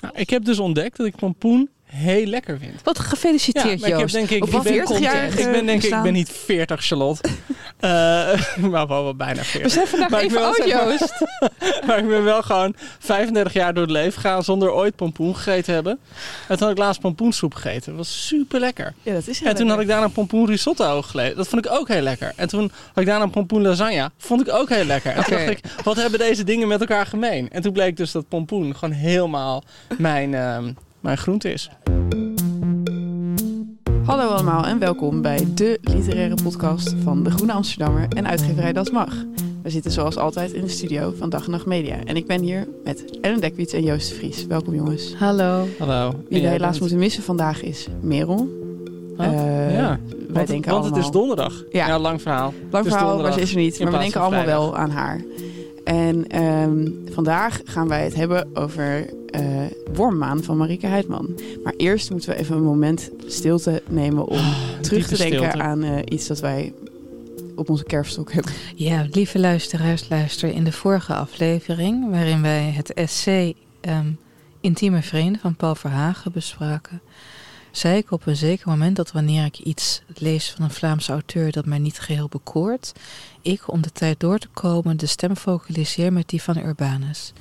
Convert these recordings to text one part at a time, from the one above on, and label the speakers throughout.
Speaker 1: Nou, ik heb dus ontdekt dat ik pompoen heel lekker vind.
Speaker 2: Wat gefeliciteerd,
Speaker 1: maar ik heb
Speaker 2: Joost.
Speaker 1: denk ik, ik ben,
Speaker 2: 40 jaar
Speaker 1: ik ben denk ik, ik ben niet 40 Charlotte. Eh, maar wel, bijna 40.
Speaker 2: We zijn vandaag
Speaker 1: Maar ik
Speaker 2: even oud, Joost.
Speaker 1: maar ik ben wel gewoon 35 jaar door het leven gegaan zonder ooit pompoen gegeten te hebben. En toen had ik laatst pompoensoep gegeten. Dat was super lekker.
Speaker 3: Ja, dat is
Speaker 1: En toen had ik daarna pompoen risotto geleden. Dat vond ik ook heel lekker. En toen had ik daarna pompoen lasagne. Vond ik ook heel lekker. En toen dacht ik, wat hebben deze dingen met elkaar gemeen? En toen bleek dus dat pompoen gewoon helemaal mijn, ehm, mijn groente is.
Speaker 3: Hallo allemaal en welkom bij de literaire podcast van de Groene Amsterdammer en uitgeverij Das Mag. We zitten zoals altijd in de studio van Dag en Nacht Media. En ik ben hier met Ellen Dekwiet en Joost de Vries. Welkom jongens.
Speaker 2: Hallo.
Speaker 1: Hallo.
Speaker 3: Wie we helaas
Speaker 1: bent-
Speaker 3: moeten missen vandaag is Merel.
Speaker 1: Oh,
Speaker 3: Eh,
Speaker 1: ja.
Speaker 3: Wij
Speaker 1: Want,
Speaker 3: denken
Speaker 1: want
Speaker 3: allemaal...
Speaker 1: het is donderdag.
Speaker 3: Ja.
Speaker 1: Ja, lang verhaal.
Speaker 3: Lang verhaal, maar ze is er niet. Maar we denken allemaal wel aan haar. En ehm, vandaag gaan wij het hebben over eh Wormmaan van Marieke Heidman. Maar eerst moeten we even een moment stilte nemen om terug te denken
Speaker 1: stilte.
Speaker 3: aan eh, iets dat wij op onze kerfstok hebben.
Speaker 2: Ja, lieve luisteraars, luister in de vorige aflevering, waarin wij het essay ehm, Intieme Vrienden van Paul Verhagen bespraken, zei ik op een zeker moment dat wanneer ik iets lees van een Vlaamse auteur dat mij niet geheel bekoort, ik om de tijd door te komen de stem focaliseer met die van Urbanus.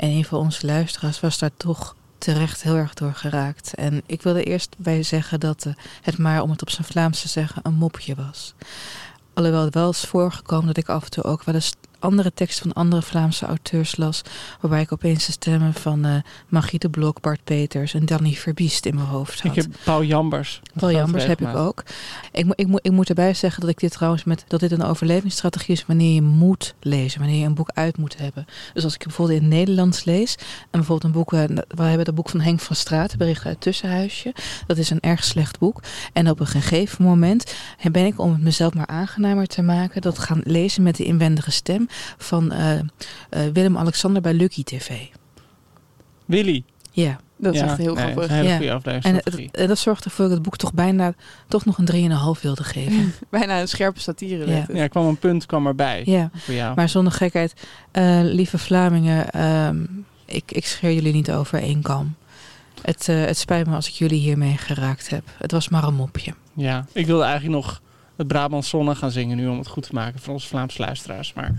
Speaker 2: En een van onze luisteraars was daar toch terecht heel erg door geraakt. En ik wilde eerst bij zeggen dat eh, het maar, om het op zijn Vlaams te zeggen, een mopje was. Alhoewel het wel is voorgekomen dat ik af en toe ook wel eens andere teksten van andere Vlaamse auteurs las. Waarbij ik opeens de stemmen van eh Magie de Blok, Bart Peters en Danny Verbiest in mijn hoofd had.
Speaker 1: Ik heb Paul Jambers.
Speaker 2: Paul Jambers heb ik ook. Ik, mo- ik, mo- ik moet erbij zeggen dat ik dit trouwens met dat dit een overlevingsstrategie is wanneer je moet lezen, wanneer je een boek uit moet hebben. Dus als ik bijvoorbeeld in het Nederlands lees en bijvoorbeeld een boek, eh, we hebben het boek van Henk van Straat, Bericht uit Tussenhuisje. Dat is een erg slecht boek. En op een gegeven moment ben ik, om het mezelf maar aangenamer te maken, dat gaan lezen met de inwendige stem van eh, eh, Willem-Alexander bij Lucky TV.
Speaker 1: Willy.
Speaker 3: Dat
Speaker 2: Ja.
Speaker 3: is
Speaker 1: Ja,
Speaker 3: echt heel
Speaker 1: nee,
Speaker 3: grappig.
Speaker 1: dat is een hele
Speaker 2: Ja.
Speaker 1: goede
Speaker 2: En het, en dat zorgde ervoor dat ik het boek toch bijna toch nog een 3,5 wilde geven.
Speaker 3: Bijna een scherpe satire.
Speaker 2: Ja.
Speaker 3: werd het.
Speaker 1: Ja, er kwam een punt kwam erbij
Speaker 2: Ja.
Speaker 1: voor jou.
Speaker 2: Maar zonder gekheid, eh, lieve Vlamingen, ehm, ik, ik scheer jullie niet over één kam. Het, eh, het spijt me als ik jullie hiermee geraakt heb. Het was maar een mopje.
Speaker 1: Ja, ik wilde eigenlijk nog het Brabant Zonne gaan zingen nu om het goed te maken voor onze Vlaamse luisteraars. Maar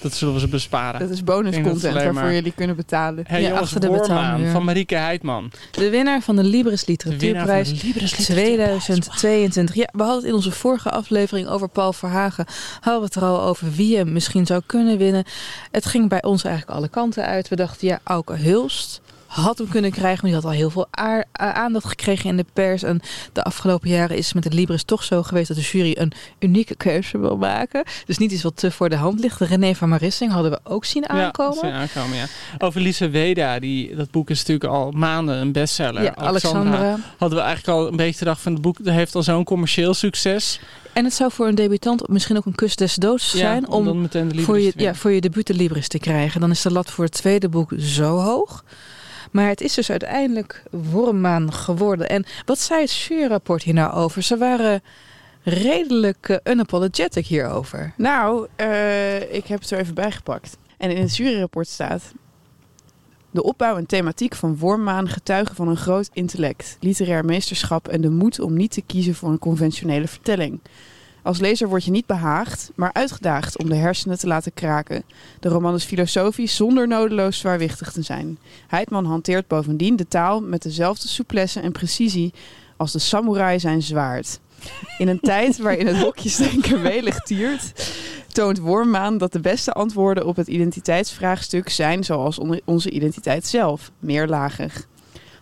Speaker 1: dat zullen we ze besparen.
Speaker 3: Dat is bonus
Speaker 1: Ik denk dat
Speaker 3: content
Speaker 1: het alleen
Speaker 3: waarvoor
Speaker 1: maar-
Speaker 3: jullie kunnen betalen.
Speaker 1: Hey,
Speaker 2: Ja,
Speaker 1: jongens,
Speaker 2: achter de betaalmuur.
Speaker 1: van Marieke Heidman.
Speaker 2: De winnaar van de Libris
Speaker 1: De winnaar van
Speaker 2: Literatuurprijs
Speaker 1: de Libris
Speaker 2: 2022. Ja, we hadden het in onze vorige aflevering over Paul Verhagen. Hadden we het er al over wie hem misschien zou kunnen winnen. Het ging bij ons eigenlijk alle kanten uit. We dachten, ja, Auke Hulst had hem kunnen krijgen. Maar die had al heel veel aandacht gekregen in de pers. En de afgelopen jaren is het met de Libris toch zo geweest dat de jury een unieke keuze wil maken. Dus niet iets wat te voor de hand ligt. René van Marissing hadden we ook zien aankomen.
Speaker 1: Ja, zien aankomen, ja. Over Lise Weda, die, dat boek is natuurlijk al maanden een bestseller.
Speaker 2: Ja, Alexandra.
Speaker 1: Hadden we eigenlijk al een beetje gedacht van het boek heeft al zo'n commercieel succes.
Speaker 2: En het zou voor een debutant misschien ook een kus des doods zijn.
Speaker 1: Ja,
Speaker 2: om
Speaker 1: Libris
Speaker 2: voor je, ja, voor je debuut de Libris te krijgen. Dan is de lat voor het tweede boek zo hoog. Maar het is dus uiteindelijk Wormmaan geworden. En wat zei het juryrapport hier nou over? Ze waren redelijk eh, unapologetic hierover.
Speaker 3: Nou, eh, ik heb het er even bijgepakt. En in het juryrapport staat... De opbouw en thematiek van Wormmaan getuigen van een groot intellect, literair meesterschap en de moed om niet te kiezen voor een conventionele vertelling. Als lezer word je niet behaagd, maar uitgedaagd om de hersenen te laten kraken. De roman is filosofisch zonder nodeloos zwaarwichtig te zijn. Heidman hanteert bovendien de taal met dezelfde souplesse en precisie als de samurai zijn zwaard. In een tijd waarin het hokjesdenken welig tiert, toont Wormmaan dat de beste antwoorden op het identiteitsvraagstuk zijn zoals on- onze identiteit zelf, meerlagig.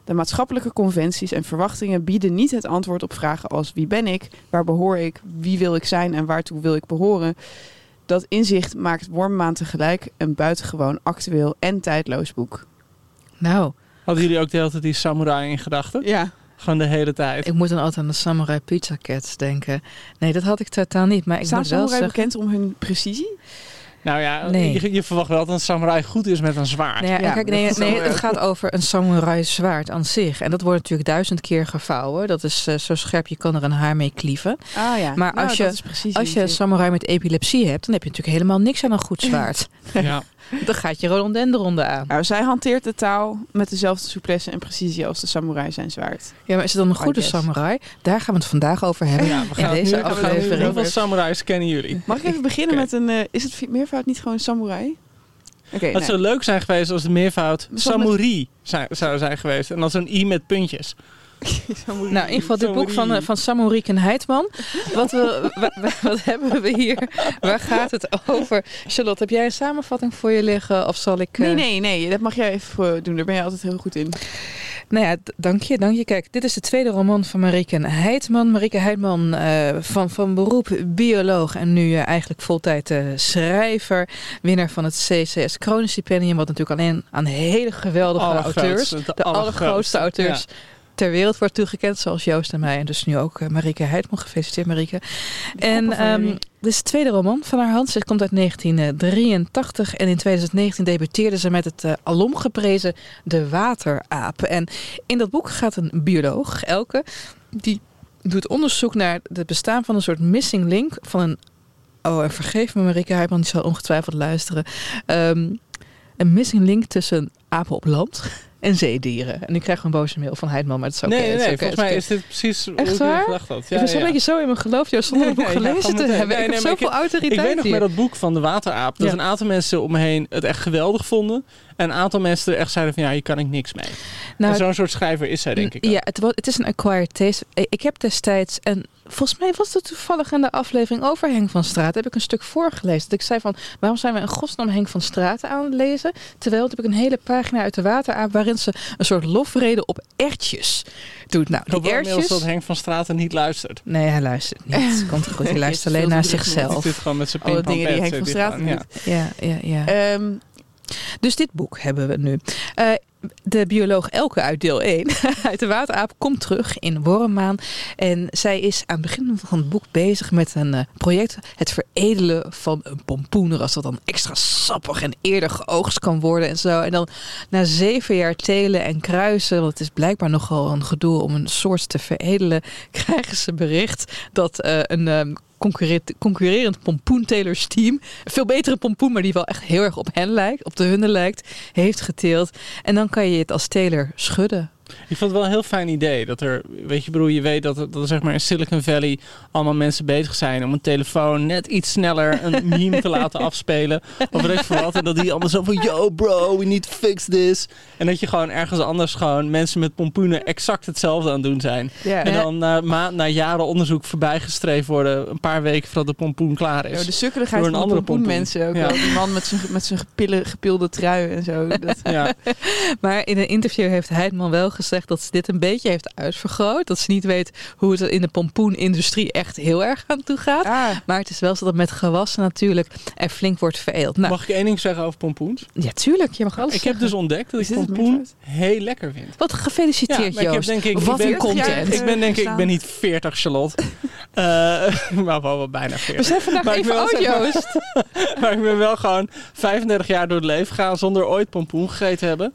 Speaker 3: De maatschappelijke conventies en verwachtingen bieden niet het antwoord op vragen als wie ben ik, waar behoor ik, wie wil ik zijn en waartoe wil ik behoren. Dat inzicht maakt Wormmaan tegelijk een buitengewoon actueel en tijdloos boek.
Speaker 2: Nou,
Speaker 1: Hadden jullie ook de hele tijd die samurai in gedachten?
Speaker 3: Ja,
Speaker 1: Gewoon de hele tijd.
Speaker 2: ik moet dan altijd aan de Samurai Pizza Cats denken. Nee, dat had ik totaal niet. Maar ik
Speaker 3: staan
Speaker 2: moet wel
Speaker 3: samurai
Speaker 2: zeggen...
Speaker 3: bekend om hun precisie?
Speaker 1: Nou ja,
Speaker 2: Nee.
Speaker 1: je, je verwacht wel dat een samurai goed is met een zwaard.
Speaker 2: Nee, ja,
Speaker 3: Ja,
Speaker 2: kijk, nee, nee, het gaat over een samurai zwaard aan zich. En dat wordt natuurlijk duizend keer gevouwen. Dat is eh, zo scherp, je kan er een haar mee klieven.
Speaker 3: Ah ja,
Speaker 2: Maar
Speaker 3: Nou,
Speaker 2: als je- Als je een samurai met epilepsie hebt, dan heb je natuurlijk helemaal niks aan een goed zwaard.
Speaker 1: Ja.
Speaker 2: dan gaat je rhododendron aan.
Speaker 3: Nou, zij hanteert de taal met dezelfde souplesse en precisie als de samurai zijn zwaard.
Speaker 2: Ja, maar is het dan een goede samurai? Daar gaan we het vandaag over hebben.
Speaker 1: Ja, we gaan
Speaker 2: deze
Speaker 1: nu
Speaker 2: aflevering.
Speaker 1: Hoeveel samurais kennen jullie?
Speaker 3: Mag ik even beginnen met een... eh, is het meervoud niet gewoon samurai? Oké,
Speaker 1: Het
Speaker 3: nou,
Speaker 1: zou leuk zijn geweest als de meervoud
Speaker 3: Dus met-
Speaker 1: samuri zou, zou zijn geweest. En dan zo'n i met puntjes.
Speaker 2: Nou, in ieder geval dit boek van, eh, van Samoriken Heitman. Wat, we, wa- wa- wat hebben we hier? Waar gaat het over? Charlotte, heb jij een samenvatting voor je liggen? Of zal ik... eh,
Speaker 3: Nee, nee, nee. Dat mag jij even doen. Daar ben je altijd heel goed in.
Speaker 2: Nou ja, dank je, dank je. Kijk, dit is de tweede roman van Marieke Heitman. Marieke Heitman eh, van, van beroep bioloog en nu eigenlijk voltijd schrijver. Winnaar van het CCS Kronenstipendium, wat natuurlijk alleen aan hele geweldige auteurs,
Speaker 1: de
Speaker 2: de allergrootste
Speaker 1: allergrootste,
Speaker 2: auteurs ter wereld wordt toegekend, zoals Joost en mij. En dus nu ook eh, Marieke Heitman. Gefeliciteerd, Marieke. En
Speaker 3: jullie.
Speaker 2: dit is de tweede roman van haar hand. Ze komt uit 1983 en in 2019 debuteerde ze met het eh, alom geprezen De Wateraap. En in dat boek gaat een bioloog, Elke, die doet onderzoek naar het bestaan van een soort missing link van een... Oh, en vergeef me Marike Heijman, die zal ongetwijfeld luisteren. Ehm, een missing link tussen apen op land en zeedieren. En ik krijg een boze mail van Heidman, maar het is oké.
Speaker 1: nee,
Speaker 2: het
Speaker 1: nee, nee. volgens mij
Speaker 2: is
Speaker 1: is dit precies hoe
Speaker 2: Echt
Speaker 1: ik
Speaker 2: waar?
Speaker 1: gedacht had.
Speaker 2: ik ben zo'n beetje zo in mijn geloof, Joost, zonder het boek
Speaker 1: ja,
Speaker 2: gelezen te hebben. Ik heb zoveel autoriteit
Speaker 1: Ik weet nog met dat boek van de wateraap dat
Speaker 2: Ja.
Speaker 1: een aantal mensen om me heen het echt geweldig vonden. En een aantal mensen er echt zeiden van ja, hier kan ik niks mee.
Speaker 2: Nou,
Speaker 1: zo'n soort schrijver is zij denk ik ook.
Speaker 2: Ja, het, het is een acquired taste. Ik ik heb destijds, en volgens mij was het toevallig in de aflevering over Henk van Straat, heb ik een stuk voorgelezen. Dat ik zei van, waarom zijn we in godsnaam Henk van Straat aan het lezen? Terwijl heb ik een hele pagina uit de wateraap waarin ze een soort lofrede op ertjes doet. Nou,
Speaker 1: Ik hoop
Speaker 2: die ertjes...
Speaker 1: dat Henk van Straten niet luistert.
Speaker 2: Nee, hij luistert niet. Komt goed, hij luistert alleen naar zichzelf.
Speaker 1: zit gewoon met zijn
Speaker 3: Alle dingen die Henk van
Speaker 1: hij
Speaker 3: Straten doet.
Speaker 1: ja.
Speaker 2: Ja, ja, ja.
Speaker 3: Ehm,
Speaker 2: Dus dit boek hebben we nu. Eh, de bioloog Elke uit deel 1, uit de wateraap, komt terug in Wormmaan. En zij is aan het begin van het boek bezig met een eh, project. Het veredelen van een pompoenras. Dat dan extra sappig en eerder geoogst kan worden en zo. En dan na zeven jaar telen en kruisen, want het is blijkbaar nogal een gedoe om een soort te veredelen, krijgen ze bericht dat eh, een... ehm, concurrerend, concurrerend pompoentelersteam, een veel betere pompoen, maar die wel echt heel erg op hen lijkt, op de hunne lijkt, heeft geteeld. En dan kan je het als teler schudden.
Speaker 1: Ik vond het wel een heel fijn idee. Dat er, weet je, broer, je weet dat er, dat er zeg maar in Silicon Valley allemaal mensen bezig zijn om een telefoon net iets sneller een meme te laten afspelen. Of weet ik wat. En dat die allemaal zo van, yo bro, we need to fix this. En dat je gewoon ergens anders gewoon mensen met pompoenen exact hetzelfde aan het doen zijn. En dan na, ma- na jaren onderzoek voorbijgestreefd worden, een paar weken voordat de pompoen klaar is.
Speaker 3: Ja, de sukkeligheid
Speaker 1: Door een
Speaker 3: van de
Speaker 1: andere pompoen.
Speaker 3: pompoenmensen ook
Speaker 1: Ja.
Speaker 3: wel. Die man met zijn, met zijn gepille, gepilde trui en zo. Dat,
Speaker 1: Ja,
Speaker 2: Maar in een interview heeft Heidman wel gezegd dat ze dit een beetje heeft uitvergroot. Dat ze niet weet hoe het er in de pompoenindustrie echt heel erg aan toe gaat.
Speaker 3: ah,
Speaker 2: Maar het is wel zo dat met gewassen natuurlijk er flink wordt veredeld. Nou,
Speaker 1: Mag ik één ding zeggen over pompoens?
Speaker 2: ja, tuurlijk. Je mag alles
Speaker 1: Ik heb dus ontdekt dat
Speaker 3: Is
Speaker 1: ik pompoen heel lekker vind.
Speaker 2: Wat gefeliciteerd,
Speaker 1: ik
Speaker 2: Joost.
Speaker 1: denk ik,
Speaker 2: Wat een content.
Speaker 1: Ik ben denk ik, ik ben niet 40 Charlotte. Eh, maar wel, wel bijna
Speaker 2: We
Speaker 1: 40.
Speaker 2: zijn vandaag
Speaker 1: Maar ik
Speaker 2: even oud, Joost.
Speaker 1: Maar ik ben wel gewoon 35 jaar door het leven gegaan zonder ooit pompoen gegeten te hebben.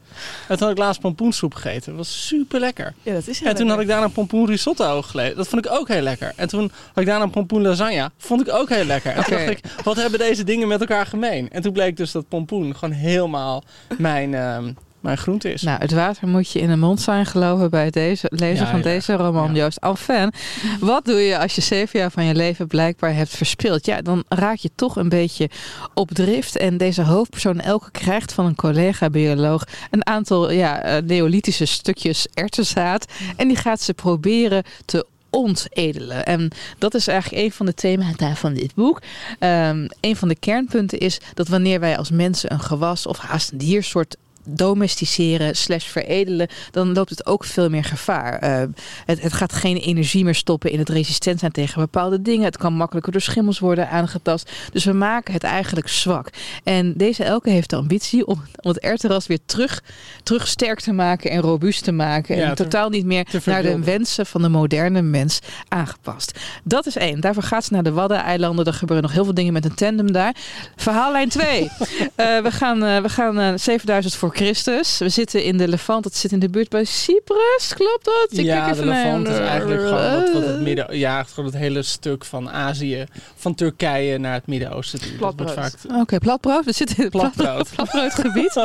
Speaker 1: En toen had ik laatst pompoensoep gegeten. Dat was super lekker.
Speaker 3: ja, dat is heel
Speaker 1: En toen had ik daarna pompoen risotto geleden. Dat vond ik ook heel lekker. En toen had ik daarna pompoen lasagne. Vond ik ook heel lekker. En toen dacht ik, wat hebben deze dingen met elkaar gemeen? En toen bleek dus dat pompoen gewoon helemaal mijn, ehm, mijn groente is.
Speaker 2: Nou, het water moet je in de mond zijn geloven bij deze lezer
Speaker 1: Ja,
Speaker 2: van
Speaker 1: ja.
Speaker 2: deze roman,
Speaker 1: Ja.
Speaker 2: Joost Alfen. Wat doe je als je zeven jaar van je leven blijkbaar hebt verspild? Ja, dan raak je toch een beetje op drift. En deze hoofdpersoon Elke krijgt van een collega-bioloog een aantal ja, eh, neolithische stukjes erwtenzaad. En die gaat ze proberen te ontedelen. En dat is eigenlijk een van de themata van dit boek. Ehm, een van de kernpunten is dat wanneer wij als mensen een gewas of haast een diersoort domesticeren slash veredelen, dan loopt het ook veel meer gevaar. Eh, het, het gaat geen energie meer stoppen in het resistent zijn tegen bepaalde dingen. Het kan makkelijker door schimmels worden aangetast. Dus we maken het eigenlijk zwak. En deze Elke heeft de ambitie om, om het erwtenras weer terug, terug sterk te maken en robuust te maken.
Speaker 1: Ja,
Speaker 2: en
Speaker 1: te-
Speaker 2: totaal niet meer naar de wensen van de moderne mens aangepast. Dat is één. Daarvoor gaat ze naar de Waddeneilanden. Er gebeuren nog heel veel dingen met een tandem daar. Verhaallijn 2. we gaan, eh, we gaan eh, 7000 voor Christus. We zitten in de Levant. Dat zit in de buurt bij Cyprus. Klopt dat? Ik
Speaker 1: ja,
Speaker 2: kijk
Speaker 1: de
Speaker 2: even naar-
Speaker 1: Levant is eigenlijk gewoon wat, wat het midden, ja, gewoon het hele stuk van Azië, van Turkije naar het Midden-Oosten. toe. Dat wordt
Speaker 3: Platbrood.
Speaker 1: vaak
Speaker 2: Oké, platbrood. We zitten in het plat-
Speaker 1: Platbrood.
Speaker 2: platbroodgebied.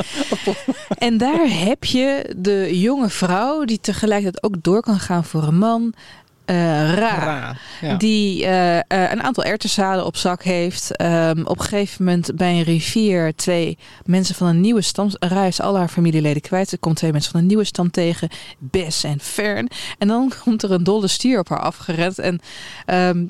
Speaker 2: en daar heb je de jonge vrouw die tegelijkertijd ook door kan gaan voor een man. Eh, Ra.
Speaker 1: Ra, ja.
Speaker 2: Die eh, eh, een aantal erwtenzaden op zak heeft. Ehm, op een gegeven moment bij een rivier twee mensen van een nieuwe stam. Ra al haar familieleden kwijt. Er komt twee mensen van een nieuwe stam tegen. Bess en Fern. En dan komt er een dolle stier op haar afgerend. En ehm,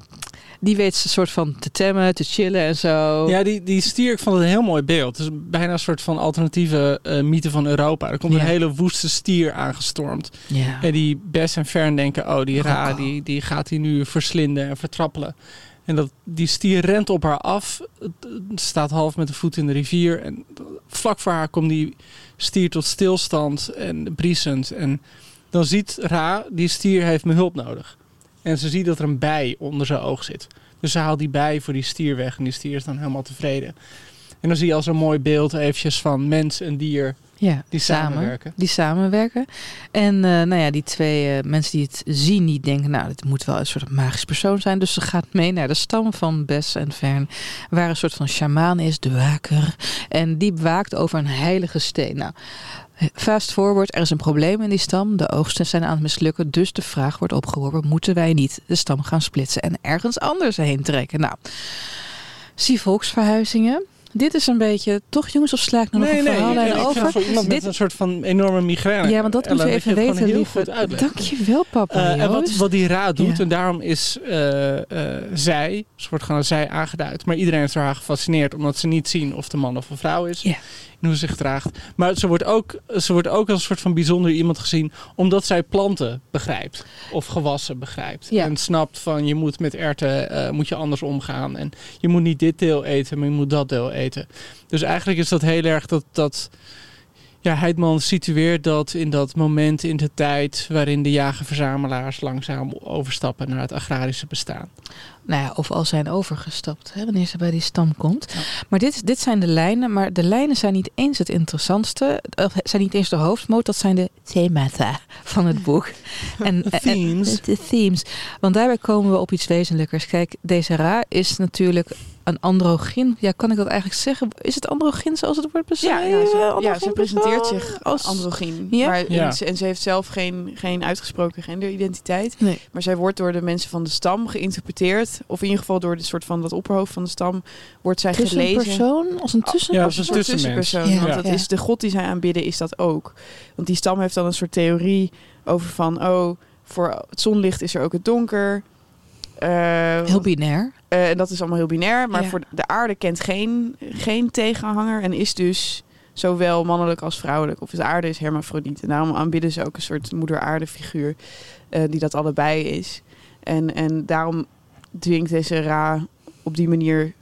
Speaker 2: die weet ze soort van te temmen, te chillen en zo.
Speaker 1: Ja, die, die stier, ik vond het een heel mooi beeld. Het is bijna een soort van alternatieve eh, mythe van Europa. Er komt
Speaker 2: Ja.
Speaker 1: een hele woeste stier aangestormd.
Speaker 2: Ja.
Speaker 1: En die Bess en Fern denken, oh, die Ra,
Speaker 2: Rocco.
Speaker 1: die, die gaat hij nu verslinden en vertrappelen. En dat, die stier rent op haar af, staat half met de voet in de rivier. En vlak voor haar komt die stier tot stilstand en briesend. En dan ziet Ra, die stier heeft mijn hulp nodig. En ze ziet dat er een bij onder zijn oog zit. Dus ze haalt die bij voor die stier weg en die stier is dan helemaal tevreden. En dan zie je als een mooi beeld eventjes van mens en dier
Speaker 2: Ja,
Speaker 1: die
Speaker 2: samen.
Speaker 1: samenwerken.
Speaker 2: Die samenwerken. En eh, nou ja, die twee eh, mensen die het zien, die denken, nou, dit moet wel een soort magisch persoon zijn. Dus ze gaat mee naar de stam van Bess en Fern, waar een soort van sjamaan is, de waker. En die waakt over een heilige steen. Nou, fast forward, er is een probleem in die stam. De oogsten zijn aan het mislukken. Dus de vraag wordt opgeworpen, moeten wij niet de stam gaan splitsen en ergens anders heen trekken? Nou, zie volksverhuizingen. Dit is een beetje, toch jongens, of sla ik nog een
Speaker 1: ik vind
Speaker 2: over?
Speaker 1: voor iemand met
Speaker 2: Dit-
Speaker 1: een soort van enorme migraine.
Speaker 2: Ja, want dat moet je even
Speaker 1: je
Speaker 2: weten, lieve. Dankjewel, papa.
Speaker 1: Eh, en wat, wat die raad doet,
Speaker 2: Ja.
Speaker 1: en daarom is eh, eh, zij, ze wordt gewoon als zij aangeduid, maar iedereen is haar gefascineerd omdat ze niet zien of de man of een vrouw is.
Speaker 2: Ja.
Speaker 1: Hoe ze zich draagt. Maar ze wordt, ook, ze wordt ook als een soort van bijzonder iemand gezien omdat zij planten begrijpt. Of gewassen begrijpt.
Speaker 2: Ja.
Speaker 1: En snapt van je moet met erwten eh, moet je anders omgaan. En je moet niet dit deel eten, maar je moet dat deel eten. Dus eigenlijk is dat heel erg dat... dat ja, Heidman situeert dat in dat moment in de tijd waarin de jager-verzamelaars langzaam overstappen naar het agrarische bestaan.
Speaker 2: Nou ja, of al zijn overgestapt, hè, wanneer ze bij die stam komt. Maar dit, dit zijn de lijnen, maar de lijnen zijn niet eens het interessantste. Zijn niet eens de hoofdmoot, dat zijn de themata van het boek. En, en-
Speaker 1: Themes.
Speaker 2: De themes. Want daarbij komen we op iets wezenlijkers. Kijk, deze Ra is natuurlijk een androgyn. Ja, kan ik dat eigenlijk zeggen? Is het androgyn zoals het wordt beschreven?
Speaker 3: ja, ze, ja,
Speaker 2: Androgyn
Speaker 3: ze presenteert
Speaker 2: persoon?
Speaker 3: zich
Speaker 2: als
Speaker 3: als androgyn.
Speaker 2: Ja?
Speaker 3: Maar,
Speaker 1: Ja.
Speaker 3: en, ze, en ze heeft zelf geen, geen uitgesproken genderidentiteit.
Speaker 2: Nee.
Speaker 3: Maar zij wordt door de mensen van de stam geïnterpreteerd. Of in ieder geval door de soort van dat opperhoofd van de stam. Wordt zij gelezen.
Speaker 2: Tussenpersoon? Als een tussenpersoon?
Speaker 1: Ja, als een
Speaker 3: Een tussenpersoon.
Speaker 2: Ja.
Speaker 3: Want dat
Speaker 2: Ja.
Speaker 3: is de god die zij aanbidden, is dat ook. Want die stam heeft dan een soort theorie over van... oh, voor het zonlicht is er ook het donker. Eh,
Speaker 2: Heel binair.
Speaker 3: eh, en dat is allemaal heel binair. Maar
Speaker 2: Ja.
Speaker 3: voor de aarde kent geen, geen tegenhanger. En is dus zowel mannelijk als vrouwelijk. Of de aarde is hermafrodiet. En daarom aanbidden ze ook een soort moeder aarde figuur. eh, die dat allebei is. En, en daarom dwingt deze Ra op die manier...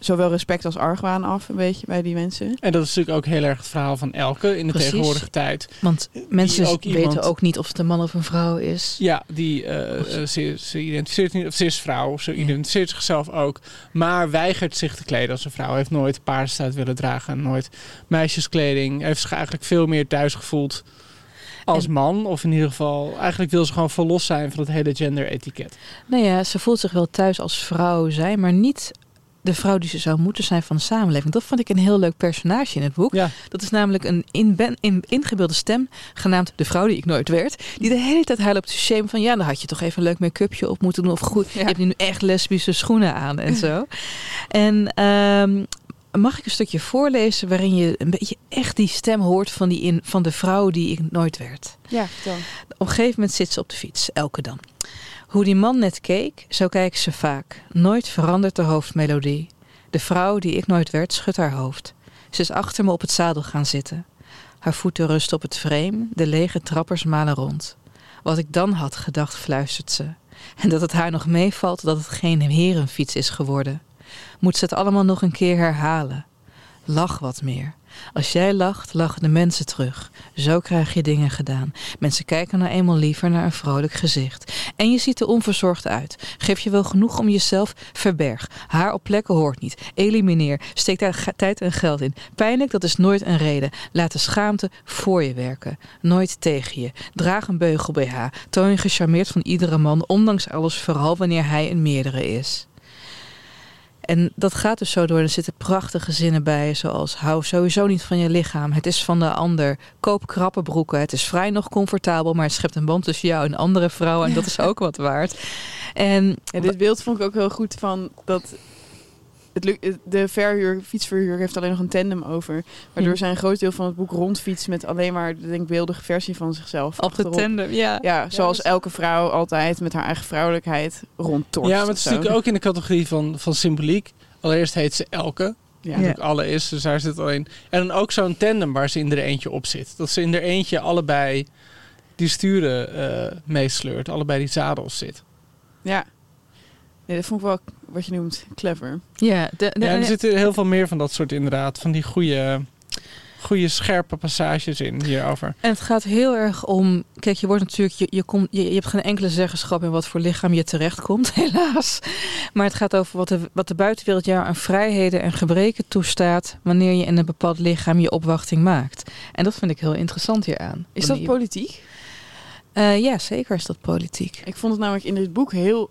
Speaker 3: zowel respect als argwaan af, een beetje, bij die mensen.
Speaker 1: En dat is natuurlijk ook heel erg het verhaal van Elke in de
Speaker 2: Precies.
Speaker 1: tegenwoordige tijd.
Speaker 2: Want mensen
Speaker 1: ook
Speaker 2: weten
Speaker 1: iemand-
Speaker 2: ook niet of het een man of een vrouw is.
Speaker 1: Ja, die, eh, eh, ze, ze identificeert niet, of ze is vrouw, ze
Speaker 2: Ja.
Speaker 1: identificeert zichzelf ook, maar weigert zich te kleden als een vrouw. Heeft nooit paardenstaart willen dragen, nooit meisjeskleding. Heeft zich eigenlijk veel meer thuis gevoeld als
Speaker 2: En-
Speaker 1: man. Of in ieder geval, eigenlijk wil ze gewoon verlost zijn van het hele gender-etiket.
Speaker 2: Nou ja, ze voelt zich wel thuis als vrouw zijn, maar niet de vrouw die ze zou moeten zijn van de samenleving. Dat vond ik een heel leuk personage in het boek.
Speaker 1: Ja.
Speaker 2: Dat is namelijk een in, in, ingebeelde stem, genaamd de vrouw die ik nooit werd. Die de hele tijd op de shame van, ja, dan had je toch even een leuk make-upje op moeten doen. Of goed, je hebt nu echt lesbische schoenen aan en zo. en ehm, mag ik een stukje voorlezen waarin je een beetje echt die stem hoort van, die in, van de vrouw die ik nooit werd.
Speaker 3: Ja, vertel.
Speaker 2: Op een gegeven moment zit ze op de fiets, elke dan. Hoe die man net keek, zo kijkt ze vaak. Nooit verandert de hoofdmelodie. De vrouw die ik nooit werd, schudt haar hoofd. Ze is achter me op het zadel gaan zitten. Haar voeten rusten op het frame, de lege trappers malen rond. Wat ik dan had gedacht, fluistert ze. En dat het haar nog meevalt dat het geen herenfiets is geworden. Moet ze het allemaal nog een keer herhalen? Lach wat meer. Als jij lacht, lachen de mensen terug. Zo krijg je dingen gedaan. Mensen kijken nou eenmaal liever naar een vrolijk gezicht. En je ziet er onverzorgd uit. Geef je wel genoeg om jezelf? Verberg. Haar op plekken hoort niet. Elimineer. Steek daar tijd en geld in. Pijnlijk, dat is nooit een reden. Laat de schaamte voor je werken. Nooit tegen je. Draag een beugel BH. Toon je gecharmeerd van iedere man, ondanks alles, vooral wanneer hij een meerdere is. En dat gaat dus zo door. Er zitten prachtige zinnen bij, zoals hou sowieso niet van je lichaam. Het is van de ander. Koop krappe broeken. Het is vrij nog comfortabel, maar het schept een band tussen jou en andere vrouwen. En dat is ook wat waard. En
Speaker 3: Ja, dit beeld vond ik ook heel goed van dat het de verhuur, fietsverhuur heeft alleen nog een tandem over. Waardoor
Speaker 2: Hm.
Speaker 3: zij een groot deel van het boek rondfietst met alleen maar de denkbeeldige versie van zichzelf.
Speaker 2: op de tandem, ja.
Speaker 3: Ja, zoals elke vrouw altijd met haar eigen vrouwelijkheid rondtorst.
Speaker 1: Ja, maar het is natuurlijk ook in de categorie van, van symboliek. Allereerst heet ze Elke.
Speaker 3: Ja.
Speaker 1: Alle is, dus daar zit alleen. En dan ook zo'n tandem waar ze in er eentje op zit. Dat ze in er eentje allebei die sturen eh, meesleurt, allebei die zadels zit.
Speaker 3: Ja. Ja, dat vond ik wel wat je noemt clever.
Speaker 2: Ja, de, de-
Speaker 1: Ja, er zitten heel veel meer van dat soort inderdaad, van die goede, goede scherpe passages in hierover.
Speaker 2: En het gaat heel erg om. Kijk, je wordt natuurlijk. Je, je, komt, je, je hebt geen enkele zeggenschap in wat voor lichaam je terechtkomt, helaas. Maar het gaat over wat de, wat de buitenwereld jou aan vrijheden en gebreken toestaat. wanneer je in een bepaald lichaam je opwachting maakt. En dat vind ik heel interessant hieraan.
Speaker 3: Is dat politiek?
Speaker 2: Eh, ja, zeker is dat politiek.
Speaker 3: Ik vond het namelijk in dit boek heel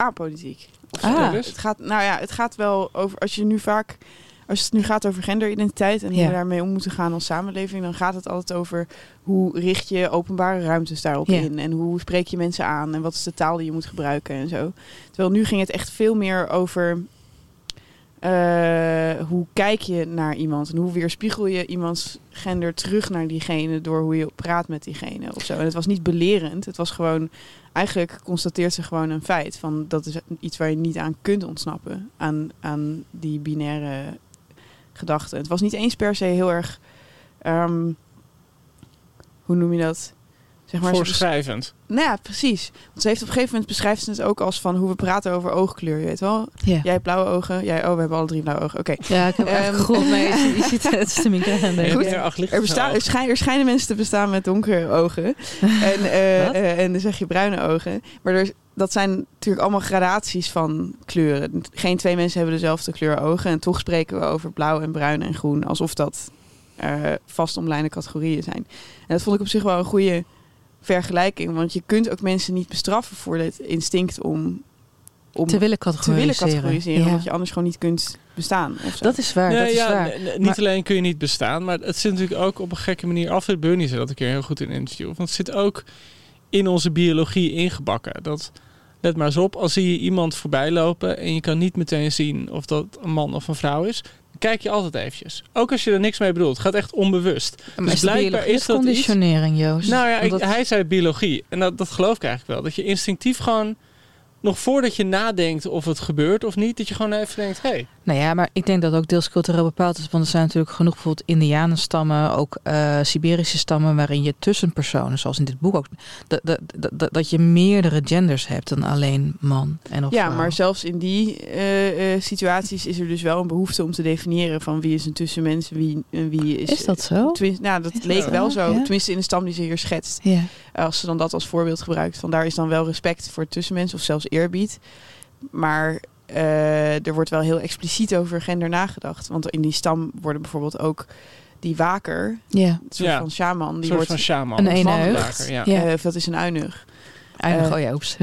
Speaker 3: apolitiek.
Speaker 2: Ah.
Speaker 3: Het gaat, nou ja, het gaat wel over als je nu vaak, als het nu gaat over genderidentiteit en hoe
Speaker 2: Ja.
Speaker 3: we daarmee om moeten gaan als samenleving, dan gaat het altijd over hoe richt je openbare ruimtes daarop
Speaker 2: Ja.
Speaker 3: in en hoe spreek je mensen aan en wat is de taal die je moet gebruiken en zo. Terwijl nu ging het echt veel meer over eh, hoe kijk je naar iemand en hoe weerspiegel je iemands gender terug naar diegene door hoe je praat met diegene of zo. En het was niet belerend, het was gewoon eigenlijk constateert ze gewoon een feit van dat is iets waar je niet aan kunt ontsnappen aan, aan die binaire gedachten. Het was niet eens per se heel erg, ehm, hoe noem je dat? Zeg maar,
Speaker 1: Voorschrijvend.
Speaker 3: nou ja, precies. Want ze heeft op een gegeven moment beschrijft ze het ook als van hoe we praten over oogkleur. Je weet wel,
Speaker 2: Ja,
Speaker 3: jij hebt blauwe ogen, jij oh we hebben alle drie blauwe ogen. Oké.
Speaker 2: ja ik heb
Speaker 3: Ehm,
Speaker 2: echt gegrond mee. Je, je ziet het is de migraine.
Speaker 3: Goed. Er, bestaan, er, schijn- er schijnen mensen te bestaan met donkere ogen. en, eh, eh, en dan zeg je bruine ogen. Maar er, dat zijn natuurlijk allemaal gradaties van kleuren. Geen twee mensen hebben dezelfde kleur ogen. En toch spreken we over blauw en bruin en groen. Alsof dat eh vastomlijnde categorieën zijn. En dat vond ik op zich wel een goede vergelijking. Want je kunt ook mensen niet bestraffen voor dit instinct om, om
Speaker 2: Te willen
Speaker 3: te
Speaker 2: categoriseren.
Speaker 3: willen categoriseren.
Speaker 2: Ja.
Speaker 3: Omdat je anders gewoon niet kunt bestaan.
Speaker 2: Dat is waar, dat is
Speaker 1: ja,
Speaker 2: waar.
Speaker 1: niet
Speaker 2: Maar-
Speaker 1: alleen kun je niet bestaan, maar het zit natuurlijk ook op een gekke manier. Alfred Bernie zei dat een keer heel goed in een interview. Want het zit ook in onze biologie ingebakken. Dat, let maar eens op, als zie je iemand voorbij lopen en je kan niet meteen zien of dat een man of een vrouw is, kijk je altijd eventjes. Ook als je er niks mee bedoelt. Het gaat echt onbewust.
Speaker 2: Maar
Speaker 1: Dus
Speaker 2: is
Speaker 1: blijkbaar is dat iets-
Speaker 2: conditionering, Joost?
Speaker 1: Nou ja, ik- hij zei biologie. En dat, dat geloof ik eigenlijk wel. Dat je instinctief gewoon, nog voordat je nadenkt of het gebeurt of niet, dat je gewoon even denkt, hé, hey,
Speaker 2: Nou ja, maar ik denk dat ook deels cultureel bepaald is. Want er zijn natuurlijk genoeg bijvoorbeeld Indianenstammen, ook eh Siberische stammen, waarin je tussenpersonen, zoals in dit boek ook, dat, dat, dat, dat je meerdere genders hebt dan alleen man en of
Speaker 3: Ja,
Speaker 2: vrouw.
Speaker 3: maar zelfs in die eh, eh, situaties is er dus wel een behoefte om te definiëren van wie is een tussenmens, wie, en wie is.
Speaker 2: Is dat zo?
Speaker 3: Nou, dat
Speaker 2: Is
Speaker 3: leek
Speaker 2: dat
Speaker 3: wel
Speaker 2: zo?
Speaker 3: zo.
Speaker 2: Ja.
Speaker 3: Tenminste, in de stam die ze hier schetst.
Speaker 2: Ja.
Speaker 3: Als ze dan dat als voorbeeld gebruikt, van daar is dan wel respect voor tussenmens of zelfs eerbied. Maar eh, er wordt wel heel expliciet over gender nagedacht. Want in die stam worden bijvoorbeeld ook die waker,
Speaker 2: ja.
Speaker 3: een soort
Speaker 1: Ja.
Speaker 3: van shaman,
Speaker 1: een
Speaker 3: die
Speaker 1: soort
Speaker 3: wordt.
Speaker 1: van shaman.
Speaker 2: Een
Speaker 1: manwaker, Ja.
Speaker 2: Ja.
Speaker 3: eh, of dat is een uinig.
Speaker 2: Eindig,
Speaker 3: Eh,
Speaker 2: oh ja, oeps.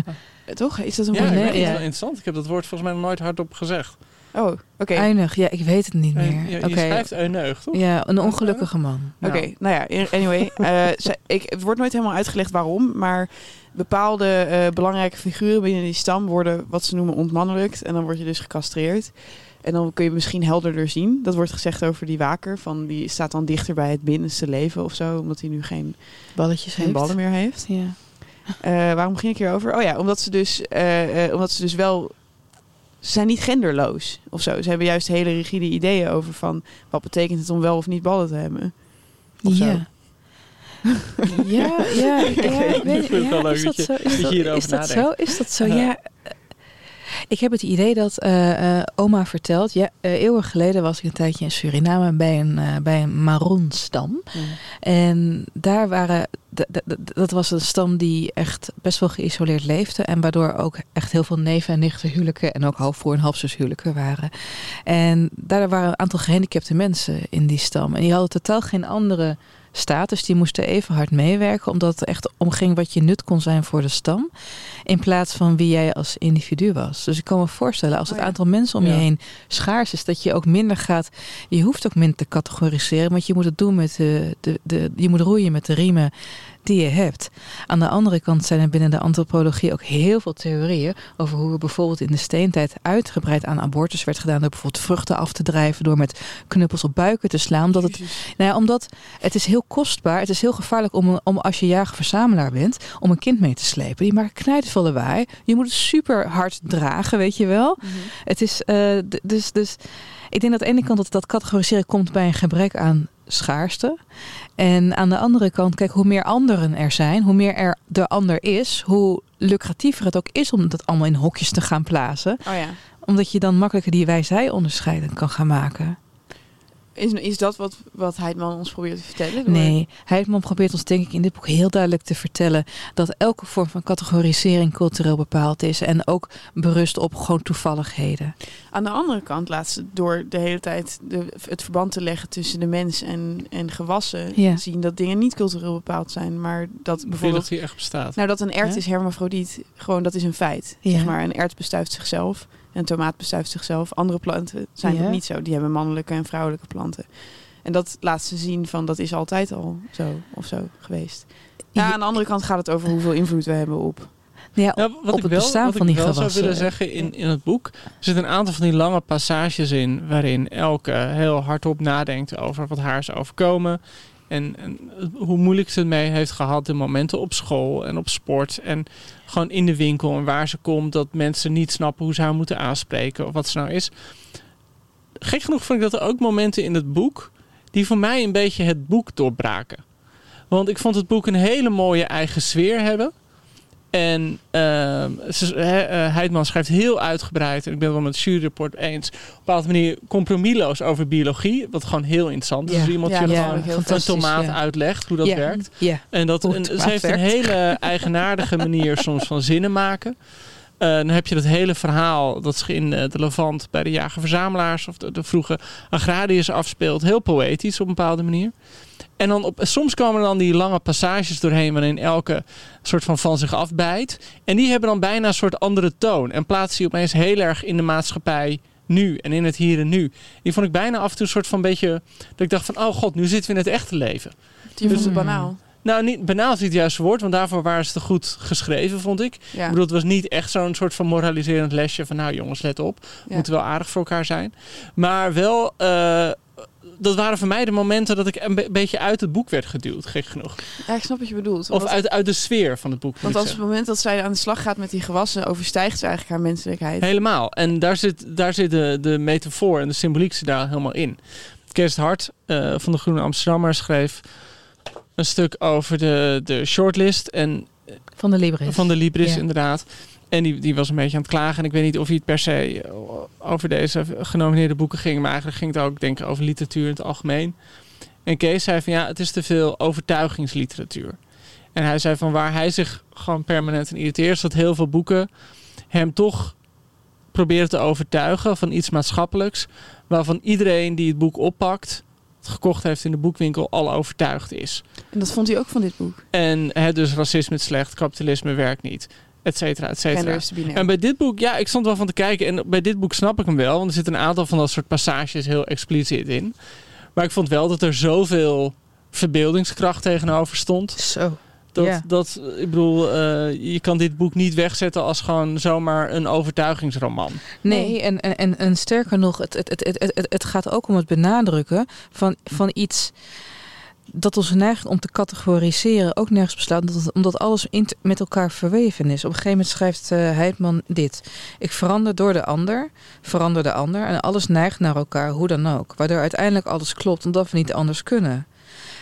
Speaker 3: Toch? Is dat een
Speaker 1: Ja,
Speaker 3: woord?
Speaker 1: ik
Speaker 2: nee,
Speaker 1: vind het
Speaker 2: ja.
Speaker 1: wel interessant. Ik heb dat woord volgens mij nog nooit hardop gezegd.
Speaker 3: Oh, oké.
Speaker 2: Einig, ja, ik weet het niet meer.
Speaker 1: je, je
Speaker 2: Oké.
Speaker 1: schrijft toch?
Speaker 2: Ja, een ongelukkige man.
Speaker 3: Oké, nou ja, anyway. eh, zij- ik, het wordt nooit helemaal uitgelegd waarom, maar bepaalde eh, belangrijke figuren binnen die stam worden wat ze noemen ontmannelijkt. En dan word je dus gecastreerd. En dan kun je misschien helderder zien. Dat wordt gezegd over die waker. Van die staat dan dichter bij het binnenste leven of zo. Omdat hij nu geen,
Speaker 2: Balletjes
Speaker 3: geen
Speaker 2: heeft.
Speaker 3: ballen meer heeft.
Speaker 2: Ja.
Speaker 3: Eh, waarom ging ik hierover? Oh ja, omdat ze dus, eh, eh, omdat ze dus wel. Ze zijn niet genderloos of zo. Ze hebben juist hele rigide ideeën over van wat betekent het om wel of niet ballen te hebben. Of zo.
Speaker 2: Ja. Ja, ja, ja, ik weet ja, is
Speaker 1: dat
Speaker 2: zo? Is
Speaker 1: dat
Speaker 2: is dat zo? Is dat zo?
Speaker 1: Ja.
Speaker 2: Ik heb het idee dat eh, eh, oma vertelt, ja, eh, eeuwen geleden was ik een tijdje in Suriname bij een, bij een Maronstam. En daar waren, dat was een stam die echt best wel geïsoleerd leefde. En waardoor ook echt heel veel neven en nichten huwelijken en ook halfbroer en halfzus huwelijken waren. En daar waren een aantal gehandicapte mensen in die stam. En die hadden totaal geen andere status. Die moesten even hard meewerken, omdat het echt omging wat je nut kon zijn voor de stam. In plaats van wie jij als individu was. Dus ik kan me voorstellen, als het
Speaker 3: Oh ja.
Speaker 2: aantal mensen om je
Speaker 1: Ja.
Speaker 2: heen schaars is, dat je ook minder gaat. Je hoeft ook minder te categoriseren, want je moet het doen met de, de, de je moet roeien met de riemen die je hebt. Aan de andere kant zijn er binnen de antropologie ook heel veel theorieën over hoe er bijvoorbeeld in de steentijd uitgebreid aan abortus werd gedaan door bijvoorbeeld vruchten af te drijven, door met knuppels op buiken te slaan. Omdat het, nou ja, omdat het is heel kostbaar, het is heel gevaarlijk om, om als je jager-verzamelaar bent, om een kind mee te slepen. Die maken knijten lawaai. Je moet het super hard dragen, weet je wel. Het is eh, dus, dus ik denk dat aan de ene kant dat dat categoriseren komt bij een gebrek aan schaarste. En aan de andere kant, kijk, hoe meer anderen er zijn, hoe meer er de ander is, hoe lucratiever het ook is om dat allemaal in hokjes te gaan plaatsen.
Speaker 3: Oh ja.
Speaker 2: Omdat je dan makkelijker die wij-zij onderscheiden kan gaan maken.
Speaker 3: Is, is dat wat, wat Heidman ons probeert te vertellen? Door-
Speaker 2: Nee, Heidman probeert ons denk ik in dit boek heel duidelijk te vertellen dat elke vorm van categorisering cultureel bepaald is en ook berust op gewoon toevalligheden.
Speaker 3: Aan de andere kant laat ze door de hele tijd de, het verband te leggen tussen de mens en, en gewassen
Speaker 2: Ja.
Speaker 3: zien dat dingen niet cultureel bepaald zijn, maar dat
Speaker 1: Bijvoorbeeld
Speaker 3: bijvoorbeeld
Speaker 1: die echt bestaat.
Speaker 3: nou dat een ert
Speaker 2: Ja.
Speaker 3: is hermafrodiet, gewoon dat is een feit.
Speaker 2: Ja.
Speaker 3: Zeg maar een ert bestuift zichzelf, een tomaat bestuift zichzelf. Andere planten zijn
Speaker 2: Ja.
Speaker 3: dat niet zo, die hebben mannelijke en vrouwelijke planten. En dat laat ze zien van dat is altijd al zo of zo geweest. Ja, aan de andere kant gaat het over hoeveel invloed we hebben op.
Speaker 2: Ja,
Speaker 1: Nou, wat
Speaker 2: op
Speaker 1: ik
Speaker 2: het
Speaker 1: wel,
Speaker 2: bestaan
Speaker 1: wat
Speaker 2: van
Speaker 1: ik
Speaker 2: die
Speaker 1: wel zou
Speaker 2: gewassen.
Speaker 1: willen zeggen in, in het boek, er zitten een aantal van die lange passages in waarin elke heel hardop nadenkt over wat haar is overkomen. En, en hoe moeilijk ze het mee heeft gehad de momenten op school en op sport. En gewoon in de winkel en waar ze komt. Dat mensen niet snappen hoe ze haar moeten aanspreken of wat ze nou is. Gek genoeg vond ik dat er ook momenten in het boek die voor mij een beetje het boek doorbraken. Want ik vond het boek een hele mooie eigen sfeer hebben. En ehm, eh, Heidman schrijft heel uitgebreid, en ik ben het wel met het juryrapport eens, op een bepaalde manier compromisloos over biologie. Wat gewoon heel interessant is.
Speaker 2: Ja,
Speaker 1: Dus iemand
Speaker 3: ja,
Speaker 1: die gewoon een tomaat uitlegt hoe dat werkt. En dat
Speaker 2: het
Speaker 1: ze heeft een hele eigenaardige manier soms van zinnen maken. Eh, dan heb je dat hele verhaal dat zich in eh, de Levant bij de jager-verzamelaars of de, de vroege agrariërs afspeelt. Heel poëtisch op een bepaalde manier. En dan op, soms komen er dan die lange passages doorheen waarin elke soort van van zich afbijt. En die hebben dan bijna een soort andere toon. En plaatsen die opeens heel erg in de maatschappij nu en in het hier en nu. Die vond ik bijna af en toe een soort van beetje... Dat ik dacht van, oh god, nu zitten we in het echte leven.
Speaker 3: Die vond het
Speaker 2: Mm.
Speaker 3: banaal.
Speaker 1: Nou, niet, banaal is niet het juiste woord, want daarvoor waren ze te goed geschreven, vond ik.
Speaker 3: Ja.
Speaker 1: Ik bedoel, het was niet echt zo'n soort van moraliserend lesje van, nou jongens, let op. We
Speaker 3: Ja.
Speaker 1: moeten wel aardig voor elkaar zijn. Maar wel, eh, dat waren voor mij de momenten dat ik een be- beetje uit het boek werd geduwd, gek genoeg.
Speaker 3: Ja, ik snap wat je bedoelt.
Speaker 1: Of uit, uit de sfeer van het boek.
Speaker 3: Want als het moment dat zij aan de slag gaat met die gewassen, overstijgt ze eigenlijk haar menselijkheid.
Speaker 1: Helemaal. En daar zit, daar zit de, de metafoor en de symboliek zit daar helemaal in. Kees het Hart eh, van de Groene Amsterdammer schreef een stuk over de, de shortlist. En
Speaker 2: van de Libris.
Speaker 1: Van de Libris,
Speaker 2: Ja.
Speaker 1: inderdaad. En die, die was een beetje aan het klagen. En ik weet niet of hij het per se over deze genomineerde boeken ging. Maar eigenlijk ging het ook, denk ik, over literatuur in het algemeen. En Kees zei van ja, het is te veel overtuigingsliteratuur. En hij zei van waar hij zich gewoon permanent aan irriteert... is dat heel veel boeken hem toch proberen te overtuigen van iets maatschappelijks... waarvan iedereen die het boek oppakt, het gekocht heeft in de boekwinkel, al overtuigd is.
Speaker 3: En dat vond hij ook van dit boek.
Speaker 1: En hè, dus racisme is slecht, kapitalisme werkt niet. Et cetera, et cetera. En bij dit boek, ja, ik stond wel van te kijken. En bij dit boek snap ik hem wel. Want er zitten een aantal van dat soort passages heel expliciet in. Maar ik vond wel dat er zoveel verbeeldingskracht tegenover stond.
Speaker 2: Zo.
Speaker 1: Dat, dat ik bedoel, eh, je kan dit boek niet wegzetten als gewoon zomaar een overtuigingsroman.
Speaker 2: Nee, en, en, en, en sterker nog, het, het, het, het, het, het gaat ook om het benadrukken van, van iets dat onze neiging om te categoriseren ook nergens beslaat, omdat, alles met elkaar verweven is. Op een gegeven moment schrijft eh, Heidman dit. Ik verander door de ander, verander de ander en alles neigt naar elkaar, hoe dan ook. Waardoor uiteindelijk alles klopt, omdat we niet anders kunnen.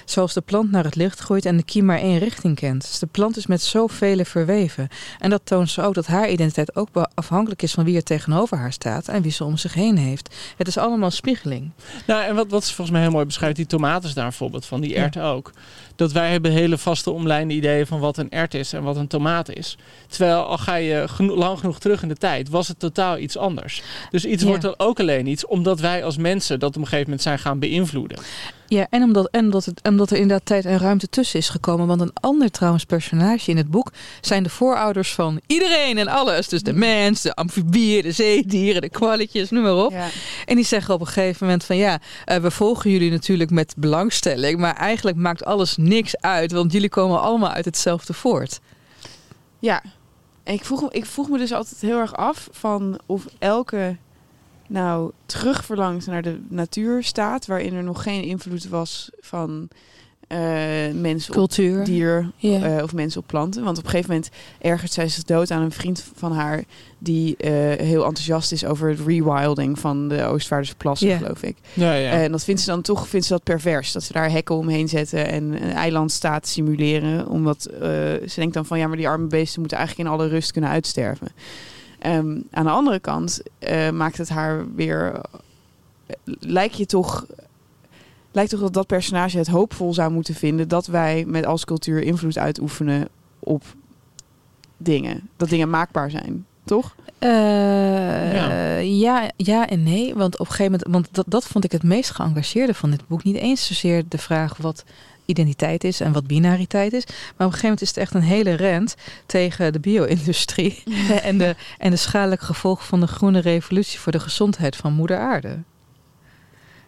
Speaker 2: Zoals de plant naar het licht groeit en de kiem maar één richting kent. Dus de plant is met zoveel verweven. En dat toont ze ook dat haar identiteit ook afhankelijk is van wie er tegenover haar staat en wie ze om zich heen heeft. Het is allemaal spiegeling.
Speaker 1: Nou, en wat, wat ze volgens mij heel mooi beschrijft, die tomaten daar bijvoorbeeld, van die
Speaker 2: Ja.
Speaker 1: erwten ook. Dat wij hebben hele vaste omlijnde ideeën van wat een ert is en wat een tomaat is. Terwijl al ga je geno- lang genoeg terug in de tijd, was het totaal iets anders. Dus iets
Speaker 2: Ja.
Speaker 1: wordt dan ook alleen iets omdat wij als mensen dat op een gegeven moment zijn gaan beïnvloeden.
Speaker 2: Ja, en omdat, en omdat, het, omdat er inderdaad tijd en ruimte tussen is gekomen. Want een ander trouwens personage in het boek zijn de voorouders van iedereen en alles. Dus de mens, de amfibieën, de zeedieren, de kwalletjes, noem maar op.
Speaker 3: Ja.
Speaker 2: En die zeggen op een gegeven moment van ja, eh, we volgen jullie natuurlijk met belangstelling. Maar eigenlijk maakt alles niks uit, want jullie komen allemaal uit hetzelfde voort.
Speaker 3: Ja, en ik vroeg, ik vroeg me dus altijd heel erg af van of elke nou terugverlangt naar de natuurstaat, waarin er nog geen invloed was van eh mensen op
Speaker 2: Cultuur.
Speaker 3: dier eh, of mensen op planten. Want op een gegeven moment ergert zij zich dood aan een vriend van haar die eh, heel enthousiast is over het rewilding van de Oostvaarderse plassen, geloof ik.
Speaker 1: Ja, ja.
Speaker 3: En dat vindt ze dan toch vindt ze dat pervers. Dat ze daar hekken omheen zetten en een eilandstaat simuleren. Omdat eh, ze denkt dan van ja, maar die arme beesten moeten eigenlijk in alle rust kunnen uitsterven. Ehm, aan de andere kant eh, maakt het haar weer. lijkt je toch. Lijkt toch dat dat personage het hoopvol zou moeten vinden dat wij met als cultuur invloed uitoefenen op dingen. Dat dingen maakbaar zijn, toch?
Speaker 2: Eh,
Speaker 1: Ja.
Speaker 2: ja. ja, en nee. Want op een gegeven moment, want dat, dat vond ik het meest geëngageerde van dit boek. Niet eens zozeer de vraag wat identiteit is en wat binariteit is. Maar op een gegeven moment is het echt een hele rent tegen de bio-industrie. en, de, en de schadelijke gevolgen van de groene revolutie voor de gezondheid van moeder aarde.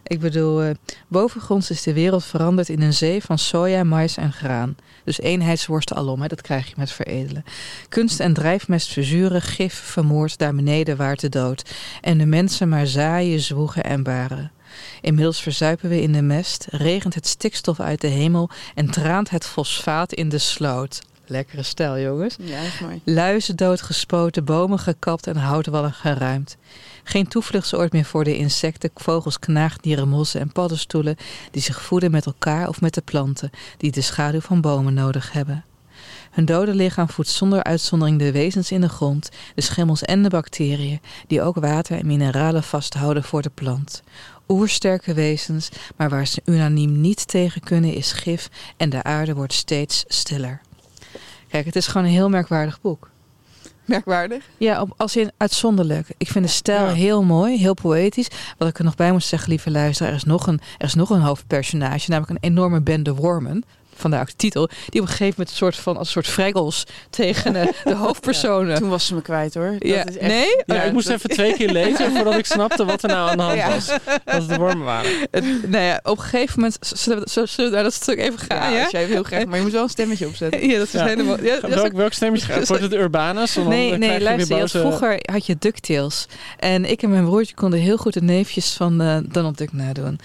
Speaker 2: Ik bedoel, eh, bovengronds is de wereld veranderd in een zee van soja, mais en graan. Dus eenheidsworsten alom, hè, dat krijg je met veredelen. Kunst en drijfmest verzuren, gif vermoord, daar beneden waart de dood. En de mensen maar zaaien, zwoegen en baren. Inmiddels verzuipen we in de mest, regent het stikstof uit de hemel en traant het fosfaat in de sloot. Lekkere stijl, jongens.
Speaker 3: Ja, is mooi.
Speaker 2: Luizen doodgespoten, bomen gekapt en houtwallen geruimd. Geen toevluchtsoord meer voor de insecten, vogels, knaagdieren, mossen en paddenstoelen die zich voeden met elkaar of met de planten die de schaduw van bomen nodig hebben. Hun dode lichaam voedt zonder uitzondering de wezens in de grond, de schimmels en de bacteriën, die ook water en mineralen vasthouden voor de plant. Oersterke wezens, maar waar ze unaniem niet tegen kunnen is gif en de aarde wordt steeds stiller. Kijk, het is gewoon een heel merkwaardig boek.
Speaker 3: Merkwaardig.
Speaker 2: Ja, op, als in uitzonderlijk. Ik vind de stijl
Speaker 1: Ja.
Speaker 2: heel mooi, heel poëtisch. Wat ik er nog bij moet zeggen, lieve luisteraar, er is nog een, er is nog een hoofdpersonage, namelijk een enorme bende wormen. Vandaar ook de titel. Die op een gegeven moment een soort van als een soort freggels tegen eh, de hoofdpersonen.
Speaker 3: Toen was ze me kwijt hoor. Dat
Speaker 2: ja.
Speaker 3: is echt-
Speaker 2: Nee?
Speaker 1: Ja,
Speaker 3: Ja,
Speaker 1: ik moest
Speaker 3: dat-
Speaker 1: even twee keer lezen voordat ik snapte wat er nou aan de hand
Speaker 3: Ja.
Speaker 1: was. Dat het de wormen waren.
Speaker 2: Het- nou ja, op een gegeven moment zullen we, zullen we naar dat stuk even gaan.
Speaker 3: Ja,
Speaker 2: Ja,
Speaker 3: als jij heel graag, maar je moet wel een stemmetje opzetten.
Speaker 2: Ja, dat is
Speaker 1: Ja.
Speaker 2: helemaal. Ja, dat
Speaker 1: Welk, welk stemmetje gaat? Wordt het Urbanus? Dan
Speaker 2: Nee, nee, luister. Je had,
Speaker 1: boze-
Speaker 2: vroeger had je DuckTales. En ik en mijn broertje konden heel goed de neefjes van eh, Donald Duck nadoen.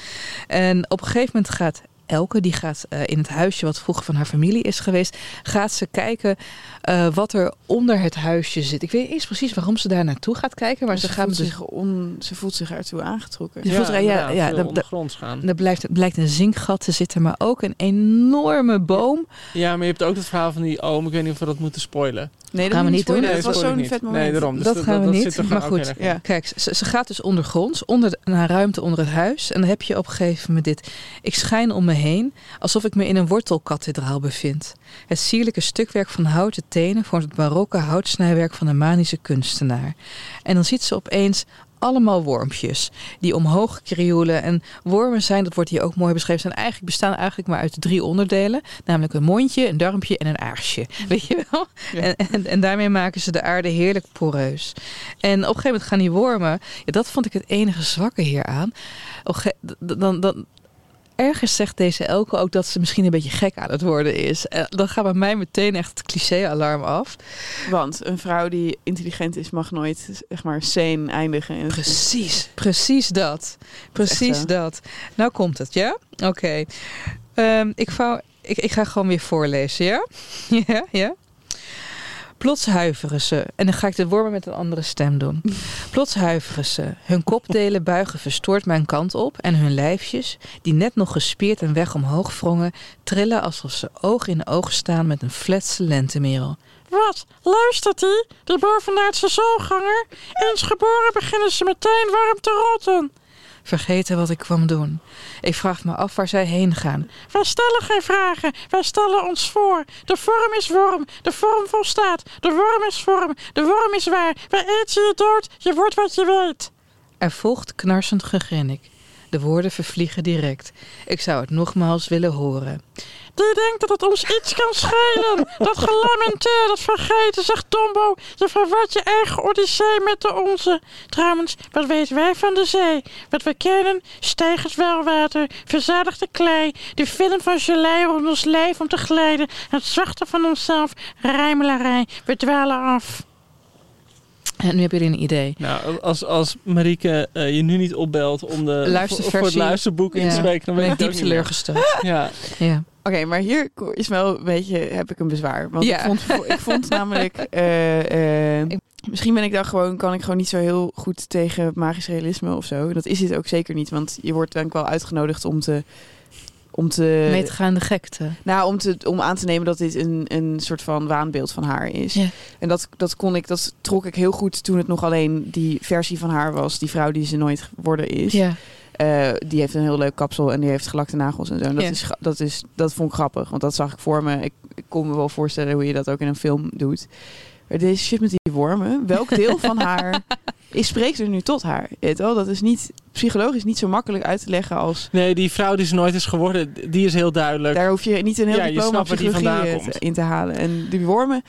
Speaker 2: En op een gegeven moment gaat Elke, die gaat eh, in het huisje wat vroeger van haar familie is geweest, gaat ze kijken eh, wat er onder het huisje zit. Ik weet niet eens precies waarom ze daar naartoe gaat kijken, maar ze,
Speaker 3: ze,
Speaker 2: gaat
Speaker 3: voelt
Speaker 2: dus...
Speaker 3: zich on, ze voelt zich ertoe aangetrokken.
Speaker 2: Je voelt er- ja, ja, dat-
Speaker 1: ondergronds gaan.
Speaker 2: Er blijkt, blijkt een zinkgat te zitten, maar ook een enorme boom.
Speaker 1: Ja, maar je hebt ook het verhaal van die oom. Ik weet niet of we dat moeten spoilen.
Speaker 3: Nee, dat
Speaker 2: Gaan we niet doen.
Speaker 1: Nee,
Speaker 3: Dat was zo'n vet moment.
Speaker 1: Nee, daarom. Dus
Speaker 2: dat gaan we
Speaker 1: dat
Speaker 2: niet.
Speaker 1: zit er
Speaker 2: Maar goed.
Speaker 3: Ja.
Speaker 2: Kijk, ze, ze gaat dus ondergronds, onder een ruimte onder het huis. En dan heb je op een gegeven moment dit. Ik schijn om me heen, alsof ik me in een wortelkathedraal bevind. Het sierlijke stukwerk van houten tenen vormt het barokke houtsnijwerk van een manische kunstenaar. En dan ziet ze opeens allemaal wormpjes die omhoog krioelen. En wormen zijn, dat wordt hier ook mooi beschreven, zijn eigenlijk, bestaan eigenlijk maar uit drie onderdelen. Namelijk een mondje, een darmpje en een aarsje. Weet je wel? En, en, en daarmee maken ze de aarde heerlijk poreus. En op een gegeven moment gaan die wormen, ja, dat vond ik het enige zwakke hieraan. Dan, dan, ergens zegt deze Elke ook dat ze misschien een beetje gek aan het worden is. En dan gaat bij mij meteen echt het cliché-alarm af.
Speaker 3: Want een vrouw die intelligent is mag nooit zeg maar sane eindigen. in
Speaker 2: Precies. Precies dat. Precies dat. Nou komt het, ja? Oké. Ehm, ik, ik, ik ga gewoon weer voorlezen, ja? ja, ja. Plots huiveren ze. En dan ga ik de wormen met een andere stem doen. Plots huiveren ze. Hun kopdelen buigen verstoord mijn kant op. En hun lijfjes, die net nog gespierd en weg omhoog wrongen, trillen alsof ze oog in oog staan met een fletse lentemerel. Wat? Luistert die? Die bovenaardse zoolganger? Eens geboren beginnen ze meteen warm te rotten. Vergeten wat ik kwam doen. Ik vraag me af waar zij heen gaan. Wij stellen geen vragen, wij stellen ons voor. De vorm is worm, de vorm volstaat. De worm is vorm, de worm is waar. Wij eten je dood, je wordt wat je weet. Er volgt knarsend gegrinnik. De woorden vervliegen direct. Ik zou het nogmaals willen horen. Die denkt dat het ons iets kan schelen. Dat gelamenteer, dat vergeten, zegt Tombo. Je verwart je eigen odyssee met de onze. Trouwens, wat weten wij van de zee? Wat we kennen, stijgend welwater, verzadigde klei, de film van gelei om ons lijf om te glijden, het zachte van onszelf, rijmelarij, we dwalen af. En nu hebben jullie een idee.
Speaker 1: Nou, als, als Marieke eh, je nu niet opbelt om de,
Speaker 2: Luisterversie.
Speaker 1: voor, het luisterboek in te spreken, dan
Speaker 2: ben
Speaker 1: ben
Speaker 2: ik diep teleurgesteld.
Speaker 1: Ja.
Speaker 2: ja.
Speaker 3: Oké, maar hier is wel een beetje, heb ik een bezwaar. Want
Speaker 2: Ja.
Speaker 3: ik, vond, vo- ik vond namelijk, eh, eh, misschien ben ik daar gewoon, kan ik gewoon niet zo heel goed tegen magisch realisme of zo. Dat is het ook zeker niet, want je wordt denk ik wel uitgenodigd om te, om te,
Speaker 2: Mee te gaan de gekte.
Speaker 3: nou, om, te, om aan te nemen dat dit een, een soort van waanbeeld van haar is. En dat, dat kon ik, dat trok ik heel goed toen het nog alleen die versie van haar was, die vrouw die ze nooit geworden is.
Speaker 2: Ja.
Speaker 3: Eh, die heeft een heel leuk kapsel en die heeft gelakte nagels en zo. En dat,
Speaker 2: Ja.
Speaker 3: is, dat, is, dat vond ik grappig, want dat zag ik voor me. Ik, ik kon me wel voorstellen hoe je dat ook in een film doet. Deze shit met die wormen, welk deel van haar is, spreekt er nu tot haar? Je Weet wel? Dat is niet psychologisch niet zo makkelijk uit te leggen als...
Speaker 1: Nee, die vrouw die ze nooit is geworden, die is heel duidelijk.
Speaker 3: Daar hoef je niet een heel
Speaker 1: Ja, je
Speaker 3: diploma psychologie te- in te halen. En die wormen,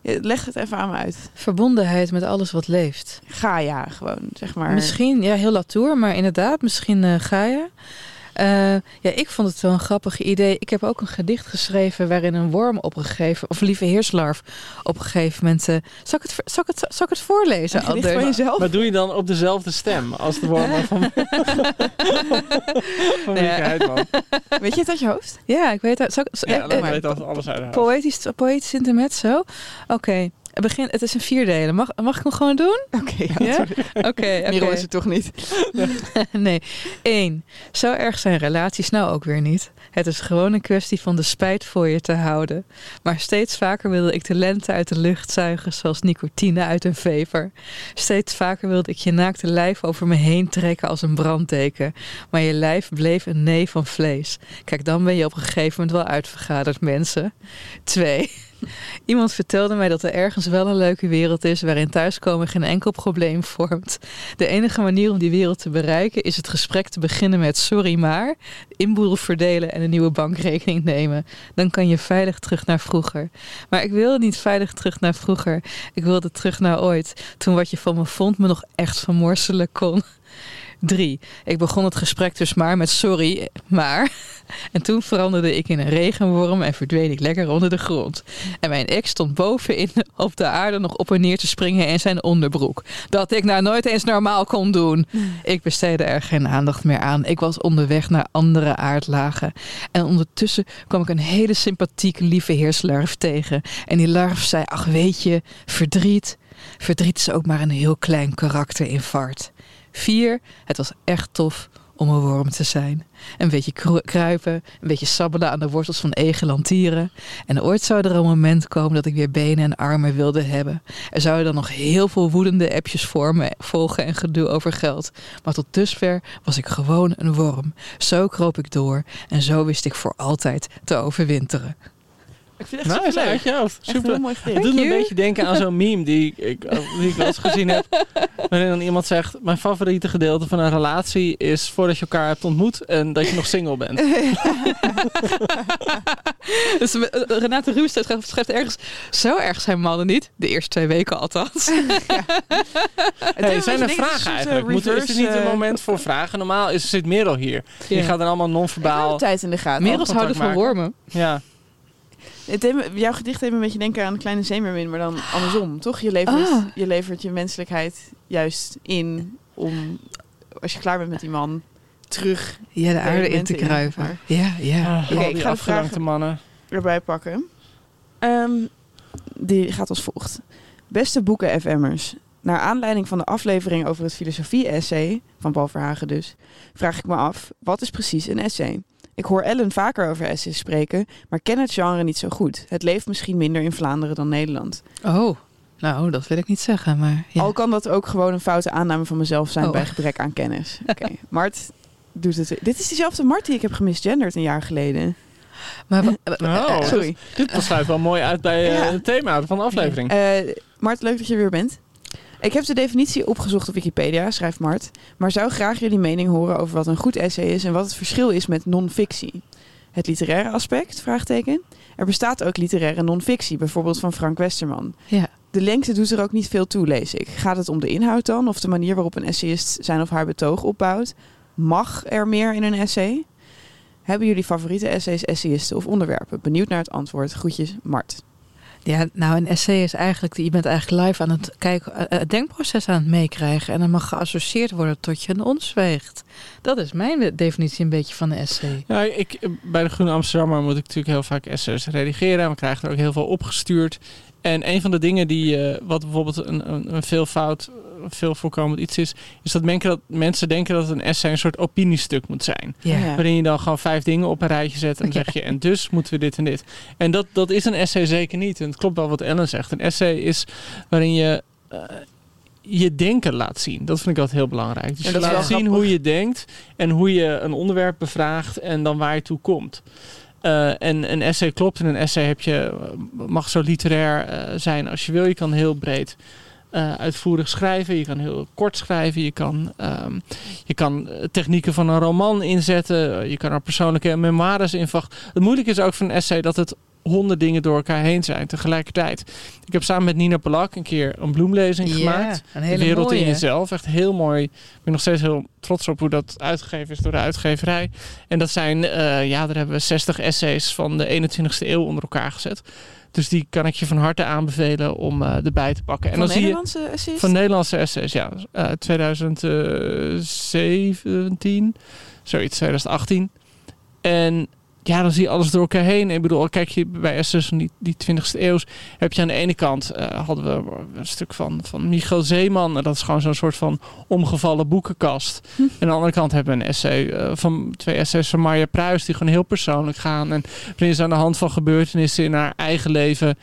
Speaker 3: ja, leg het even aan me uit.
Speaker 2: Verbondenheid met alles wat leeft.
Speaker 3: Gaia gewoon, zeg maar.
Speaker 2: Misschien, ja, heel latour, maar inderdaad, misschien eh Gaia. Eh, ja, ik vond het wel een grappig idee. Ik heb ook een gedicht geschreven waarin een worm op een gegeven, of lieve heerslarf, op een gegeven moment. eh, zal, ik het, zal, ik het, zal ik het voorlezen?
Speaker 3: Een gedicht
Speaker 2: Anders?
Speaker 3: van jezelf?
Speaker 1: Maar doe je dan op dezelfde stem als de wormen van, van
Speaker 2: Ja.
Speaker 3: Weet je het uit je hoofd?
Speaker 2: Ja, ik weet het. Zal ik-
Speaker 1: Ja,
Speaker 2: eh, eh,
Speaker 1: altijd alles uit.
Speaker 2: Poëtisch, poëtisch intermezzo. Oké, begin. Het is een vierdelen. Mag, mag ik hem gewoon doen?
Speaker 3: Oké, ja.
Speaker 2: Ja? Oké,
Speaker 3: is het toch niet?
Speaker 2: nee. Eén. Zo erg zijn relaties nou ook weer niet. Het is gewoon een kwestie van de spijt voor je te houden. Maar steeds vaker wilde ik de lente uit de lucht zuigen, zoals nicotine uit een vever. Steeds vaker wilde ik je naakte lijf over me heen trekken als een branddeken. Maar je lijf bleef een nee van vlees. Kijk, dan ben je op een gegeven moment wel uitvergaderd, mensen. Twee. Iemand vertelde mij dat er ergens wel een leuke wereld is waarin thuiskomen geen enkel probleem vormt. De enige manier om die wereld te bereiken is het gesprek te beginnen met sorry maar, inboedel verdelen en een nieuwe bankrekening nemen. Dan kan je veilig terug naar vroeger. Maar ik wilde niet veilig terug naar vroeger. Ik wilde terug naar ooit, toen wat je van me vond me nog echt vermorselen kon. Drie. Ik begon het gesprek dus maar met sorry, maar. En toen veranderde ik in een regenworm en verdween ik lekker onder de grond. En mijn ex stond bovenin op de aarde nog op en neer te springen in zijn onderbroek. Dat ik nou nooit eens normaal kon doen. Ik besteedde er geen aandacht meer aan. Ik was onderweg naar andere aardlagen. En ondertussen kwam ik een hele sympathieke lieve heerslarf tegen. En die larf zei, ach weet je, verdriet. Verdriet is ook maar een heel klein karakter in vaart. Vier, het was echt tof om een worm te zijn. Een beetje kru- kruipen, een beetje sabbelen aan de wortels van egelantieren. En ooit zou er een moment komen dat ik weer benen en armen wilde hebben. Er zouden dan nog heel veel woedende appjes voor me volgen en gedoe over geld. Maar tot dusver was ik gewoon een worm. Zo kroop ik door en zo wist ik voor altijd te overwinteren.
Speaker 3: Ik vind het echt
Speaker 1: Nou, uit
Speaker 3: leuk.
Speaker 1: je hoofd. Super.
Speaker 3: mooi gedicht.
Speaker 1: Het doet me een beetje denken aan zo'n meme die ik, die ik wel eens gezien heb. Waarin dan iemand zegt: Mijn favoriete gedeelte van een relatie is voordat je elkaar hebt ontmoet en dat je nog single bent.
Speaker 2: Dus eh, Renate Ruus schrijft, schrijft ergens... Zo erg zijn mannen niet. De eerste twee weken althans.
Speaker 1: Hey, zijn er vragen eigenlijk? Moeten, is dit niet een moment voor vragen? Normaal is, zit Merel hier. Die gaat dan allemaal non-verbaal.
Speaker 3: tijd in de gaten.
Speaker 2: Merels houden van
Speaker 1: maken.
Speaker 2: wormen.
Speaker 1: Ja.
Speaker 3: Het jouw gedicht me een beetje denken aan een kleine zeemermin, maar dan andersom, toch? Je levert,
Speaker 2: Ah.
Speaker 3: je levert je menselijkheid juist in om, als je klaar bent met die man, terug
Speaker 2: Ja, de aarde in te kruipen.
Speaker 3: maar.
Speaker 2: Ja, ja.
Speaker 1: Ah,
Speaker 3: Oké, ik ga de
Speaker 1: mannen.
Speaker 3: erbij pakken. Ehm, die gaat als volgt. Beste boeken FM'ers. Naar aanleiding van de aflevering over het filosofie-essay, van Paul Verhagen dus, vraag ik me af, wat is precies een essay? Ik hoor Ellen vaker over essays spreken, maar ken het genre niet zo goed. Het leeft misschien minder in Vlaanderen dan Nederland.
Speaker 2: Oh, nou, dat wil ik niet zeggen, maar... Ja.
Speaker 3: Al kan dat ook gewoon een foute aanname van mezelf zijn
Speaker 2: Oh.
Speaker 3: bij gebrek aan kennis. Oké, Mart doet het. Dit is diezelfde Mart die ik heb gemisgenderd een jaar geleden.
Speaker 2: Maar wa- wa-
Speaker 1: Oh,
Speaker 3: Sorry.
Speaker 1: Dit sluit wel mooi uit bij eh,
Speaker 3: Ja.
Speaker 1: het thema van de aflevering.
Speaker 3: Eh, Mart, leuk dat je er weer bent. Ik heb de definitie opgezocht op Wikipedia, schrijft Mart, maar zou graag jullie mening horen over wat een goed essay is en wat het verschil is met non-fictie. Het literaire aspect? Vraagteken. Er bestaat ook literaire non-fictie, bijvoorbeeld van Frank Westerman.
Speaker 2: Ja.
Speaker 3: De lengte doet er ook niet veel toe, lees ik. Gaat het om de inhoud dan, of de manier waarop een essayist zijn of haar betoog opbouwt? Mag er meer in een essay? Hebben jullie favoriete essays, essayisten of onderwerpen? Benieuwd naar het antwoord. Groetjes, Mart.
Speaker 2: Ja, nou, een essay is eigenlijk, je bent eigenlijk live aan het kijken, eh, het denkproces aan het meekrijgen. En dan mag geassocieerd worden tot je een ons weegt. Dat is mijn definitie een beetje van een essay.
Speaker 1: Ja, ik, bij de Groene Amsterdammer moet ik natuurlijk heel vaak essays redigeren. En we krijgen er ook heel veel opgestuurd. En een van de dingen die, eh, wat bijvoorbeeld een, een, een veelvoud, veel voorkomend iets is, is dat, mensen dat mensen denken dat een essay een soort opiniestuk moet zijn. Waarin je dan gewoon vijf dingen op een rijtje zet en dan
Speaker 2: Ja.
Speaker 1: zeg je, en dus moeten we dit en dit. En dat, dat is een essay zeker niet. En het klopt wel wat Ellen zegt. Een essay is waarin je eh, je denken laat zien. Dat vind ik altijd heel belangrijk. Dus
Speaker 3: En
Speaker 1: je
Speaker 3: dat is
Speaker 1: laat zien
Speaker 3: grappig.
Speaker 1: hoe je denkt en hoe je een onderwerp bevraagt en dan waar je toe komt. Eh, en een essay klopt. In een essay heb je, eh, mag zo literair zijn als je wil. Je kan heel breed eh, uitvoerig schrijven. Je kan heel kort schrijven. Je kan, ehm, je kan eh, technieken van een roman inzetten. Je kan er persoonlijke memoires in. Het moeilijke is ook van een essay dat het honderd dingen door elkaar heen zijn tegelijkertijd. Ik heb samen met Nina Palak een keer een bloemlezing gemaakt.
Speaker 2: een
Speaker 1: De
Speaker 2: hele
Speaker 1: wereld in jezelf. Echt heel mooi. Ik ben nog steeds heel trots op hoe dat uitgegeven is door de uitgeverij. En dat zijn, eh, ja, daar hebben we 60 essays van de 21ste eeuw onder elkaar gezet. Dus die kan ik je van harte aanbevelen om eh, erbij te pakken. En
Speaker 3: Van
Speaker 1: dan zie je
Speaker 3: Nederlandse essays?
Speaker 1: van Nederlandse essays, ja. eh 2017, zoiets, 2018. En ja, dan zie je alles door elkaar heen. Ik bedoel, kijk je bij essays van die, die 20e eeuw, heb je aan de ene kant eh, hadden we een stuk van, van Michiel Zeeman. En dat is gewoon zo'n soort van omgevallen boekenkast.
Speaker 3: Hm.
Speaker 1: En aan de andere kant hebben we een essay eh, van twee essays van Marja Pruis, die gewoon heel persoonlijk gaan. En ze aan de hand van gebeurtenissen in haar eigen leven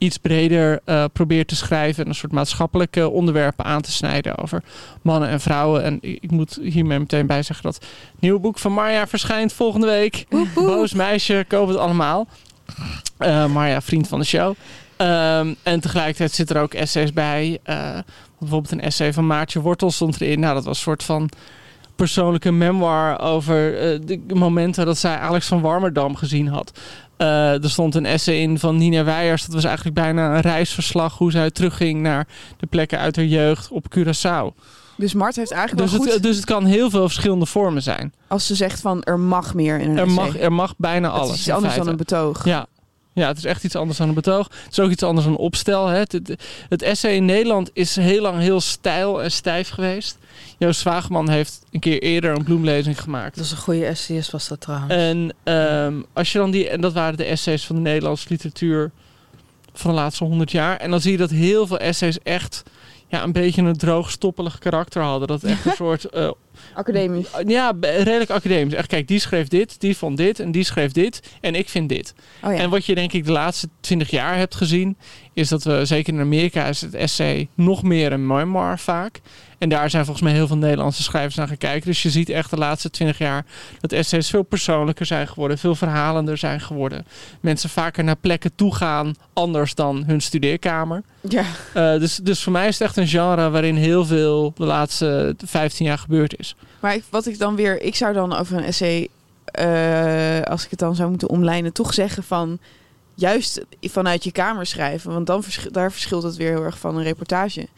Speaker 1: iets breder eh, probeert te schrijven. En een soort maatschappelijke onderwerpen aan te snijden over mannen en vrouwen. En ik, moet hiermee meteen bij zeggen dat het nieuwe boek van Marja verschijnt volgende week. Boos meisje, koop het allemaal. Eh Marja, vriend van de show. Ehm, en tegelijkertijd zitten er ook essays bij. Eh, bijvoorbeeld een essay van Maartje Wortel stond erin. Nou, dat was een soort van persoonlijke memoir over de momenten dat zij Alex van Warmerdam gezien had. Eh, er stond een essay in van Nina Weijers. Dat was eigenlijk bijna een reisverslag hoe zij terugging naar de plekken uit haar jeugd op Curaçao.
Speaker 3: Dus Mart heeft eigenlijk
Speaker 1: Dus
Speaker 3: wel goed...
Speaker 1: het, dus het kan heel veel verschillende vormen zijn.
Speaker 3: als ze zegt van er mag meer in een
Speaker 1: Er
Speaker 3: essay.
Speaker 1: mag, er mag bijna
Speaker 3: Het
Speaker 1: alles.
Speaker 3: is iets
Speaker 1: in
Speaker 3: anders dan een betoog.
Speaker 1: Ja. Ja, het is echt iets anders dan een betoog. Het is ook iets anders dan een opstel. Hè. Het, het, het essay in Nederland is heel lang heel stijl en stijf geweest. Joost Zwageman heeft een keer eerder een bloemlezing gemaakt.
Speaker 2: Dat is een goede essayist was dat trouwens.
Speaker 1: En ehm, als je dan die, en dat waren de essays van de Nederlandse literatuur van de laatste honderd jaar. En dan zie je dat heel veel essays echt ja, een beetje een droog, stoppelig karakter hadden. Dat echt een soort eh,
Speaker 3: Academisch.
Speaker 1: Ja, redelijk academisch. Echt, kijk, die schreef dit, die vond dit en die schreef dit en ik vind dit.
Speaker 3: Oh ja.
Speaker 1: En wat je denk ik de laatste 20 jaar hebt gezien, is dat we, zeker in Amerika, is het essay nog meer een memoir vaak. En daar zijn volgens mij heel veel Nederlandse schrijvers naar gaan kijken. Dus je ziet echt de laatste 20 jaar dat essays veel persoonlijker zijn geworden, veel verhalender zijn geworden. Mensen vaker naar plekken toe gaan, anders dan hun studeerkamer.
Speaker 3: ja.
Speaker 1: Eh, dus, dus voor mij is het echt een genre waarin heel veel de laatste 15 jaar gebeurd is.
Speaker 3: Maar ik, wat ik dan weer... Ik zou dan over een essay, eh, als ik het dan zou moeten omlijnen, toch zeggen van... Juist vanuit je kamer schrijven. Want dan daar verschilt het weer heel erg van een reportage,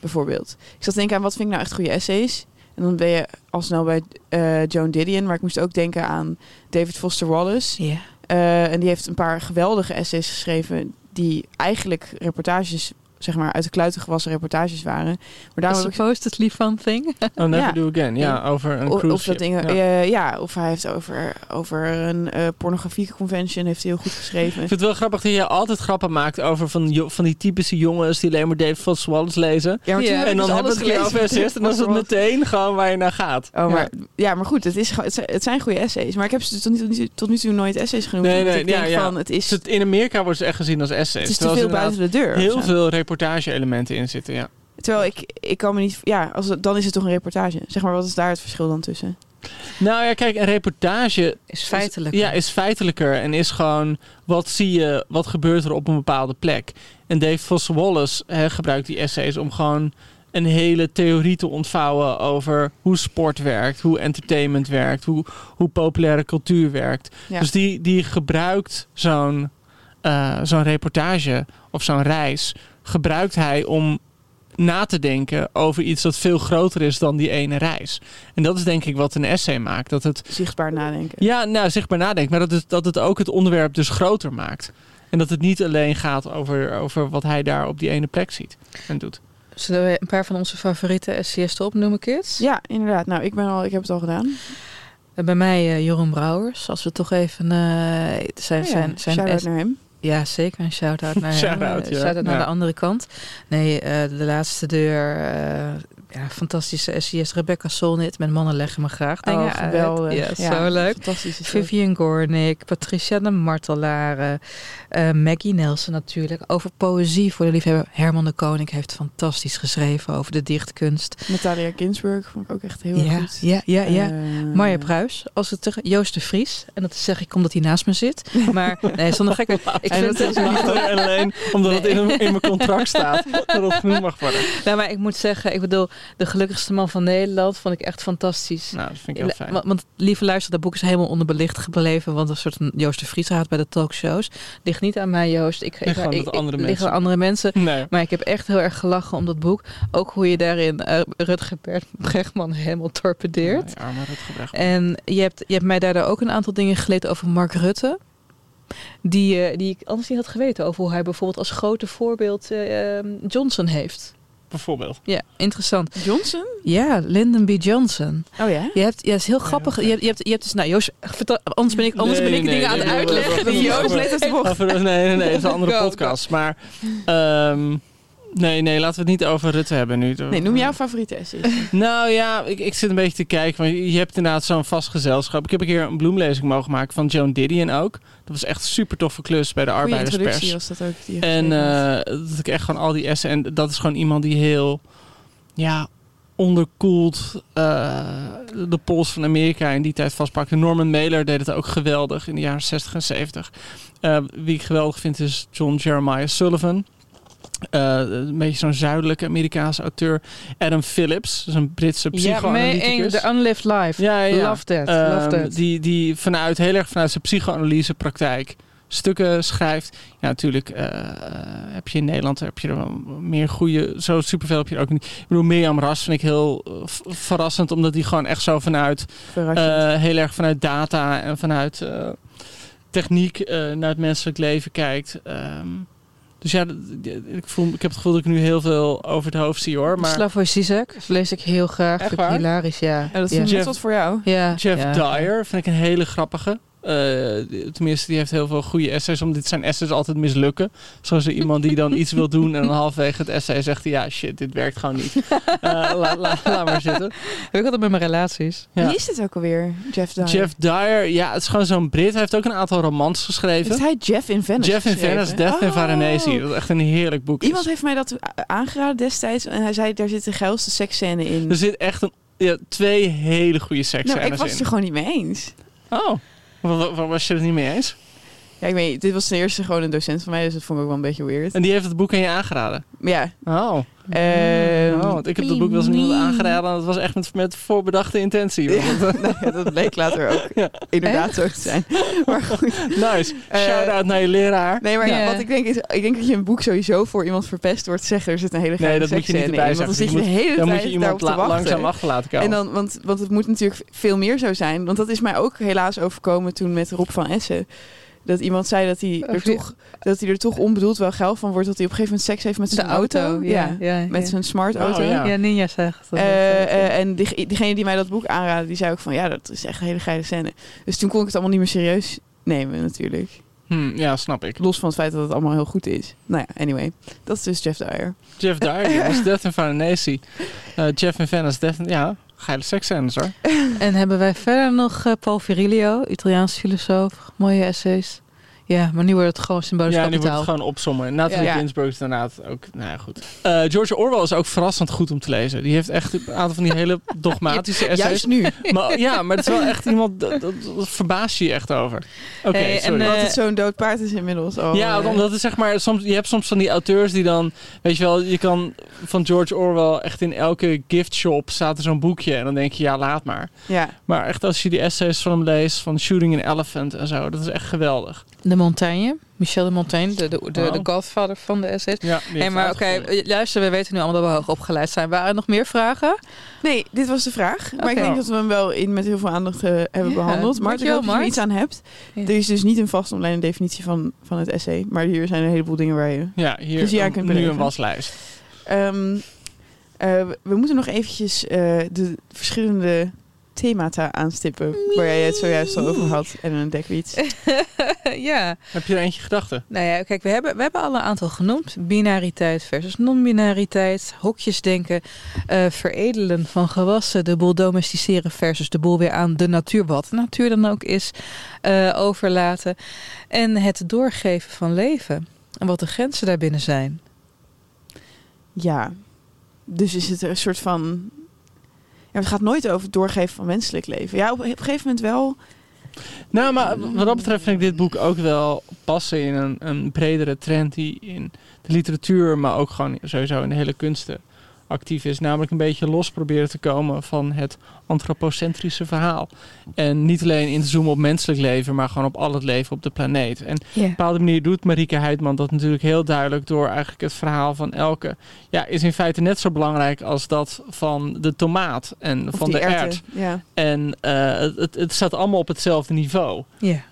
Speaker 3: bijvoorbeeld. Ik zat te denken aan, wat vind ik nou echt goede essays? En dan ben je al snel bij eh, Joan Didion. Maar ik moest ook denken aan David Foster Wallace. Eh, en die heeft een paar geweldige essays geschreven... die eigenlijk reportages, zeg maar, uit de kluiten gewassen reportages waren. Maar daarom heb ik
Speaker 2: Supposedly fun thing.
Speaker 1: Oh, Never
Speaker 3: Ja.
Speaker 1: Do Again. Ja, over een
Speaker 3: of,
Speaker 1: cruise
Speaker 3: of dat dingen,
Speaker 1: Ja.
Speaker 3: ja. ja, of hij heeft over, over een eh pornografie convention heeft hij heel goed geschreven.
Speaker 1: Ik vind het wel grappig dat je altijd grappen maakt over van, van die typische jongens die alleen maar David Foster Wallace lezen.
Speaker 3: Ja, maar
Speaker 2: Ja.
Speaker 1: En dan
Speaker 3: dus
Speaker 1: hebben we
Speaker 3: alles
Speaker 1: het
Speaker 3: gelezen.
Speaker 1: essays en dan is het meteen gewoon waar je naar gaat.
Speaker 3: Oh, maar, ja. maar goed, het, is, gewoon- het, zijn, het goede essays. Maar ik heb ze tot nu, tot nu, tot nu toe nooit essays genoemd.
Speaker 1: Nee, nee,
Speaker 3: ik
Speaker 1: ja,
Speaker 3: denk
Speaker 1: ja.
Speaker 3: van, het is,
Speaker 1: het- in Amerika wordt het echt gezien als essays.
Speaker 3: het is te veel buiten de deur.
Speaker 1: Heel veel reportage-elementen in zitten, ja.
Speaker 3: Terwijl ik, ik kan me niet... Ja, als het, dan is het toch een reportage. Zeg maar, wat is daar het verschil dan tussen?
Speaker 1: Nou ja, kijk, een reportage
Speaker 2: Is feitelijk.
Speaker 1: Ja, is feitelijker en is gewoon wat zie je, wat gebeurt er op een bepaalde plek. En Dave Foster Wallace hè, gebruikt die essays om gewoon een hele theorie te ontvouwen over hoe sport werkt, hoe entertainment werkt, hoe, hoe populaire cultuur werkt.
Speaker 3: Ja.
Speaker 1: Dus die, die gebruikt zo'n eh, zo'n reportage of zo'n reis, gebruikt hij om na te denken over iets dat veel groter is dan die ene reis. En dat is denk ik wat een essay maakt. Dat het
Speaker 3: Zichtbaar nadenken.
Speaker 1: ja, nou, zichtbaar nadenkt, maar dat het, dat het ook het onderwerp dus groter maakt. En dat het niet alleen gaat over, over wat hij daar op die ene plek ziet en doet.
Speaker 2: Zullen we een paar van onze favoriete essayisten opnoemen, kids?
Speaker 3: Ja, inderdaad. Nou, ik, ben al, ik heb het al gedaan.
Speaker 2: Eh, Bij mij eh, Jeroen Brouwers. Als we toch even eh, zijn,
Speaker 3: Oh ja,
Speaker 2: zijn, zijn es-
Speaker 3: naar hem.
Speaker 2: Ja, zeker. Een shout-out naar.
Speaker 1: Shout-out,
Speaker 2: Eh,
Speaker 1: ja.
Speaker 2: Shout-out naar
Speaker 1: Ja.
Speaker 2: de andere kant. Nee, eh, de laatste deur. Ja, fantastische essayist. Rebecca Solnit. Met mannen leggen me graag dingen
Speaker 3: Oh,
Speaker 2: uit.
Speaker 3: geweldig.
Speaker 2: Ja, zo leuk. Vivian Gornick, Patricia de Martelaren, eh, Maggie Nelson natuurlijk. Over poëzie voor de liefhebber. Herman de Koning heeft fantastisch geschreven over de dichtkunst.
Speaker 3: Natalia Ginsburg vond ik ook echt heel
Speaker 2: ja,
Speaker 3: goed.
Speaker 2: ja, ja, ja.
Speaker 3: Eh,
Speaker 2: Marja Pruis, als het tegen Joost de Vries. En dat zeg ik omdat hij naast me zit. Maar nee, zonder gekke. Ik
Speaker 3: En
Speaker 2: vind
Speaker 3: dat
Speaker 2: het
Speaker 3: is
Speaker 1: Niet alleen, alleen omdat het in, in mijn contract staat dat het genoemd mag worden.
Speaker 2: Nou, maar ik moet zeggen, ik bedoel, de gelukkigste man van Nederland vond ik echt fantastisch.
Speaker 1: Nou, dat vind ik heel fijn.
Speaker 2: Want, want lieve luister, dat boek is helemaal onderbelicht gebleven. Want een soort Joost de Vries haat bij de talkshows. Ligt niet aan mij, Joost. Ik, ik, ik,
Speaker 1: dat andere
Speaker 2: ligt
Speaker 1: mensen.
Speaker 2: aan andere mensen.
Speaker 1: Nee.
Speaker 2: Maar ik heb echt heel erg gelachen om dat boek. Ook hoe je daarin eh, Rutger Bregman helemaal torpedeert.
Speaker 1: Ja.
Speaker 2: En je hebt, je hebt mij daardoor ook een aantal dingen geleerd over Mark Rutte. Die, eh, die ik anders niet had geweten. Over hoe hij bijvoorbeeld als grote voorbeeld eh, ehm, Johnson heeft.
Speaker 1: Bijvoorbeeld.
Speaker 2: Ja, interessant.
Speaker 3: Johnson?
Speaker 2: Ja, Lyndon B. Johnson.
Speaker 3: Oh ja?
Speaker 2: Je hebt, ja, het is heel grappig. Je hebt, je hebt, je hebt dus, nou Joost, vertel- anders ben ik, anders
Speaker 1: Nee,
Speaker 2: ben ik
Speaker 1: nee,
Speaker 2: dingen
Speaker 1: nee,
Speaker 2: aan het
Speaker 1: nee,
Speaker 2: uitleggen.
Speaker 1: nee,
Speaker 2: die
Speaker 1: nee,
Speaker 2: Joost bocht.
Speaker 1: Over, nee, nee, nee, het is een andere podcast. Maar ehm, nee, nee, laten we het niet over Rutte hebben nu.
Speaker 3: Nee, noem jouw favoriete essay.
Speaker 1: Nou ja, ik, ik zit een beetje te kijken. Want je hebt inderdaad zo'n vast gezelschap. Ik heb een keer een bloemlezing mogen maken van Joan Didion ook. Dat was echt een super toffe klus bij de
Speaker 3: Goeie
Speaker 1: arbeiderspers.
Speaker 3: introductie was dat ook. Die
Speaker 1: En eh, dat ik echt gewoon al die essen. En dat is gewoon iemand die heel ja, onderkoeld eh, de pols van Amerika in die tijd vastpakte. Norman Mailer deed het ook geweldig in de jaren 60 en 70. Eh, wie ik geweldig vind is John Jeremiah Sullivan. Eh, een beetje zo'n zuidelijke Amerikaanse auteur. Adam Phillips, dat is een Britse
Speaker 2: Ja,
Speaker 1: psychoanalyticus.
Speaker 2: The Unlived Life.
Speaker 1: Ja, ja.
Speaker 2: Love that,
Speaker 1: Ehm,
Speaker 2: love that.
Speaker 1: Die, die vanuit, heel erg vanuit zijn psychoanalysepraktijk stukken schrijft. Ja, natuurlijk eh, heb je in Nederland heb je er wel meer goede... Zo superveel heb je er ook niet. Ik bedoel, Mirjam Ras vind ik heel eh, verrassend. Omdat die gewoon echt zo vanuit... Heel erg vanuit data en vanuit techniek naar het menselijk leven kijkt. Ehm, dus ja, ik, voel, ik heb het gevoel dat ik nu heel veel over het hoofd zie hoor. Maar
Speaker 2: Slavoj Zizek lees ik heel graag.
Speaker 1: Echt
Speaker 2: Vind ik
Speaker 1: waar?
Speaker 2: hilarisch, ja.
Speaker 3: ja, dat is
Speaker 2: ja.
Speaker 3: net
Speaker 1: Jeff-
Speaker 3: wat voor jou.
Speaker 2: ja.
Speaker 1: Jeff
Speaker 2: ja.
Speaker 1: Dyer vind ik een hele grappige. Eh, tenminste, die heeft heel veel goede essays. Omdat dit zijn essays altijd mislukken. Zoals er iemand die dan iets wil doen en dan halfwege het essay zegt ja shit, dit werkt gewoon niet. Eh, la- la- laat maar zitten.
Speaker 2: Heb ik altijd met mijn relaties.
Speaker 1: Ja.
Speaker 3: Wie is dit ook alweer? Jeff Dyer.
Speaker 1: Jeff Dyer, ja, het is gewoon zo'n Brit. Hij heeft ook een aantal romans geschreven.
Speaker 3: Heeft hij Jeff in Venice
Speaker 1: Jeff in
Speaker 3: geschreven?
Speaker 1: Venice, Death in
Speaker 3: Oh.
Speaker 1: Varanasi. Dat is echt een heerlijk boek. is.
Speaker 3: Iemand heeft mij dat aangeraden destijds. En hij zei, daar zit de geilste seksscène in.
Speaker 1: Er zit echt een, ja, twee hele goede seksscènes
Speaker 3: nou, ik was
Speaker 1: in.
Speaker 3: het er gewoon niet mee eens.
Speaker 1: Oh, waar was je het niet mee eens?
Speaker 3: Ja, ik weet, dit was ten eerste gewoon een docent van mij, dus dat vond ik ook wel een beetje weird.
Speaker 1: En die heeft het boek aan je aangeraden?
Speaker 3: Ja,
Speaker 1: Oh,
Speaker 3: ehm,
Speaker 1: oh want ik heb het boek wel eens iemand aangeraden. En dat was echt met, met voorbedachte intentie.
Speaker 3: Ja, nou ja, dat bleek later ook
Speaker 1: Ja.
Speaker 3: inderdaad zo te zijn. Maar goed.
Speaker 1: nice.
Speaker 3: Eh,
Speaker 1: Shout-out naar je leraar.
Speaker 3: Nee, maar wat ik denk is, ik denk dat je een boek sowieso voor iemand verpest te zeggen, er zit een hele
Speaker 1: Nee, dat moet je niet erbij.
Speaker 3: Want dan zit je de hele
Speaker 1: Dan
Speaker 3: tijd
Speaker 1: moet je iemand la- langzaam achter laten komen.
Speaker 3: En dan, want, want het moet natuurlijk veel meer zo zijn. Want dat is mij ook helaas overkomen toen met Rob van Essen. Dat iemand zei dat hij, er toch, dat hij er toch onbedoeld wel geil van wordt. Dat hij op een gegeven moment seks heeft met
Speaker 2: De
Speaker 3: zijn
Speaker 2: auto. Ja, ja,
Speaker 3: met
Speaker 2: ja.
Speaker 3: zijn smart auto.
Speaker 1: Oh, ja.
Speaker 2: Ja, Ninja zegt. dat.
Speaker 3: Eh, en die- diegene die mij dat boek aanraadde, die zei ook van... ja, dat is echt een hele geile scène. Dus toen kon ik het allemaal niet meer serieus nemen natuurlijk.
Speaker 1: Hm, ja, snap ik.
Speaker 3: Los van het feit dat het allemaal heel goed is. Nou ja, anyway. Dat is dus Jeff Dyer.
Speaker 1: Jeff Dyer, jongens. Death in Varanasi. Eh Jeff in Venice. Death in- ja, geile seksscènes hoor.
Speaker 2: En hebben wij verder nog eh, Paul Virilio, Italiaans filosoof. Mooie essays. Ja, maar nu wordt het gewoon symbolisch
Speaker 1: Ja, nu wordt
Speaker 2: kapitaal.
Speaker 1: het gewoon opzommen. Nathalie
Speaker 3: Ja.
Speaker 1: Ginsburg is inderdaad ook, nou ja, goed. Eh, George Orwell is ook verrassend goed om te lezen. Die heeft echt een aantal van die hele dogmatische essays.
Speaker 3: Juist nu.
Speaker 1: Maar, ja, maar het is wel echt iemand, dat, dat, dat verbaast je je echt over. Oké,
Speaker 2: Hey, en, eh,
Speaker 3: Omdat het zo'n dood paard is inmiddels. al.
Speaker 1: ja,
Speaker 3: Eh,
Speaker 1: omdat het zeg maar, soms, je hebt soms van die auteurs die dan, weet je wel, je kan van George Orwell echt in elke gift shop staat er zo'n boekje en dan denk je, ja, laat maar.
Speaker 3: Ja,
Speaker 1: Maar echt als je die essays van hem leest, van Shooting an Elephant en zo, dat is echt geweldig.
Speaker 2: De Montagne, Michel de Montaigne, de, de, de, de godfather van de essays.
Speaker 1: Ja, die
Speaker 2: Hey, maar oké, eh, luister, we weten nu allemaal dat we hoog opgeleid zijn. Waren er nog meer vragen?
Speaker 3: nee, dit was de vraag. Maar ik denk dat we hem wel in met heel veel aandacht eh, hebben
Speaker 2: Ja,
Speaker 3: behandeld. Maar ik
Speaker 2: dankjewel,
Speaker 3: hoop dat je er iets aan hebt.
Speaker 2: Ja.
Speaker 3: Er is dus niet een vast online definitie van, van het essay. Maar hier zijn een heleboel dingen waar je...
Speaker 1: Ja, hier
Speaker 3: Dus je aan
Speaker 1: een-
Speaker 3: kunt
Speaker 1: nu een waslijst.
Speaker 3: Ehm, eh, we- we moeten nog eventjes eh, de verschillende themata aanstippen. Waar jij het zojuist al over had. En een dekwiets.
Speaker 2: ja,
Speaker 1: Heb je er eentje gedachten?
Speaker 2: nou ja, kijk, we hebben, we hebben al een aantal genoemd. Binariteit versus non-binariteit, hokjesdenken, eh veredelen van gewassen, de boel domesticeren versus de boel weer aan de natuur, wat de natuur dan ook is, eh, overlaten. En het doorgeven van leven en wat de grenzen daarbinnen zijn.
Speaker 3: Ja. Dus is het een soort van... Het gaat nooit over het doorgeven van menselijk leven. Ja, op, op een gegeven moment wel.
Speaker 1: Nou, maar wat dat betreft vind ik dit boek ook wel passen in een, een bredere trend die in de literatuur, maar ook gewoon sowieso in de hele kunsten actief is. Namelijk een beetje los proberen te komen van het antropocentrische verhaal. En niet alleen in te zoomen op menselijk leven, maar gewoon op al het leven op de planeet. En op een bepaalde manier doet Marieke Heidman dat natuurlijk heel duidelijk door eigenlijk het verhaal van elke. Ja, is in feite net zo belangrijk als dat van de tomaat en
Speaker 3: Of
Speaker 1: van de ert.
Speaker 3: Ja.
Speaker 1: En eh, het, het, het staat allemaal op hetzelfde niveau.
Speaker 2: Ja.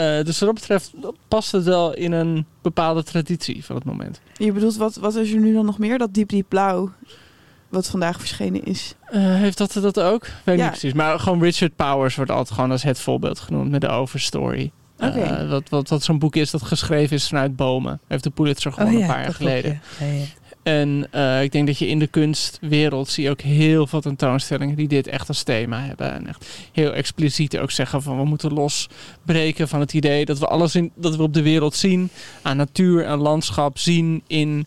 Speaker 1: Eh, dus wat dat betreft past het wel in een bepaalde traditie van het moment.
Speaker 3: Je bedoelt, wat, wat is er nu dan nog meer? Dat diep diep blauw. Wat vandaag verschenen is.
Speaker 1: Eh, heeft dat dat ook? Weet ik
Speaker 3: Ja.
Speaker 1: niet precies. Maar gewoon Richard Powers wordt altijd gewoon als het voorbeeld genoemd met de Overstory. Eh, wat wat, wat zo'n boek is dat geschreven is vanuit bomen. Heeft de Pulitzer
Speaker 2: Oh
Speaker 1: gewoon een paar jaar geleden. En eh, ik denk dat je in de kunstwereld zie je ook heel veel tentoonstellingen die dit echt als thema hebben. En echt heel expliciet ook zeggen van we moeten losbreken van het idee dat we alles in, dat we op de wereld zien aan natuur en landschap zien in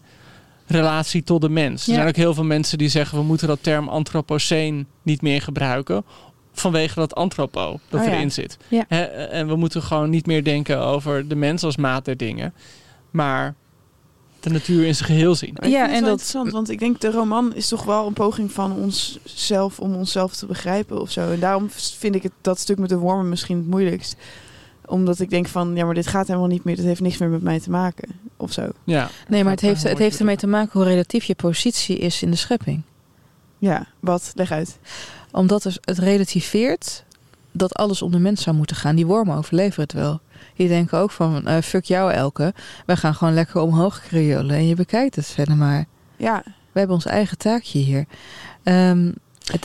Speaker 1: relatie tot de mens. Er zijn ook heel veel mensen die zeggen we moeten dat term antropoceen niet meer gebruiken. Vanwege dat antropo dat
Speaker 3: Oh ja.
Speaker 1: erin zit.
Speaker 2: Ja.
Speaker 1: En we moeten gewoon niet meer denken over de mens als maat der dingen. Maar de natuur in zijn geheel zien.
Speaker 3: Maar
Speaker 2: Ja, en
Speaker 3: wel
Speaker 2: dat-
Speaker 3: interessant, want ik denk de roman is toch wel een poging van onszelf om onszelf te begrijpen of zo. En daarom vind ik het, dat stuk met de wormen misschien het moeilijkst. Omdat ik denk van, ja, maar dit gaat helemaal niet meer, dit heeft niks meer met mij te maken. Of zo.
Speaker 1: Ja.
Speaker 2: Nee, maar het heeft, het heeft ermee te maken hoe relatief je positie is in de schepping.
Speaker 3: Ja, wat? Leg uit.
Speaker 2: Omdat het het relativeert dat alles om de mens zou moeten gaan. Die wormen overleven het wel. Die denken ook van, eh, fuck jou Elke. Wij gaan gewoon lekker omhoog kriolen en je bekijkt het verder maar.
Speaker 3: Ja,
Speaker 2: We hebben ons eigen taakje hier. Ehm,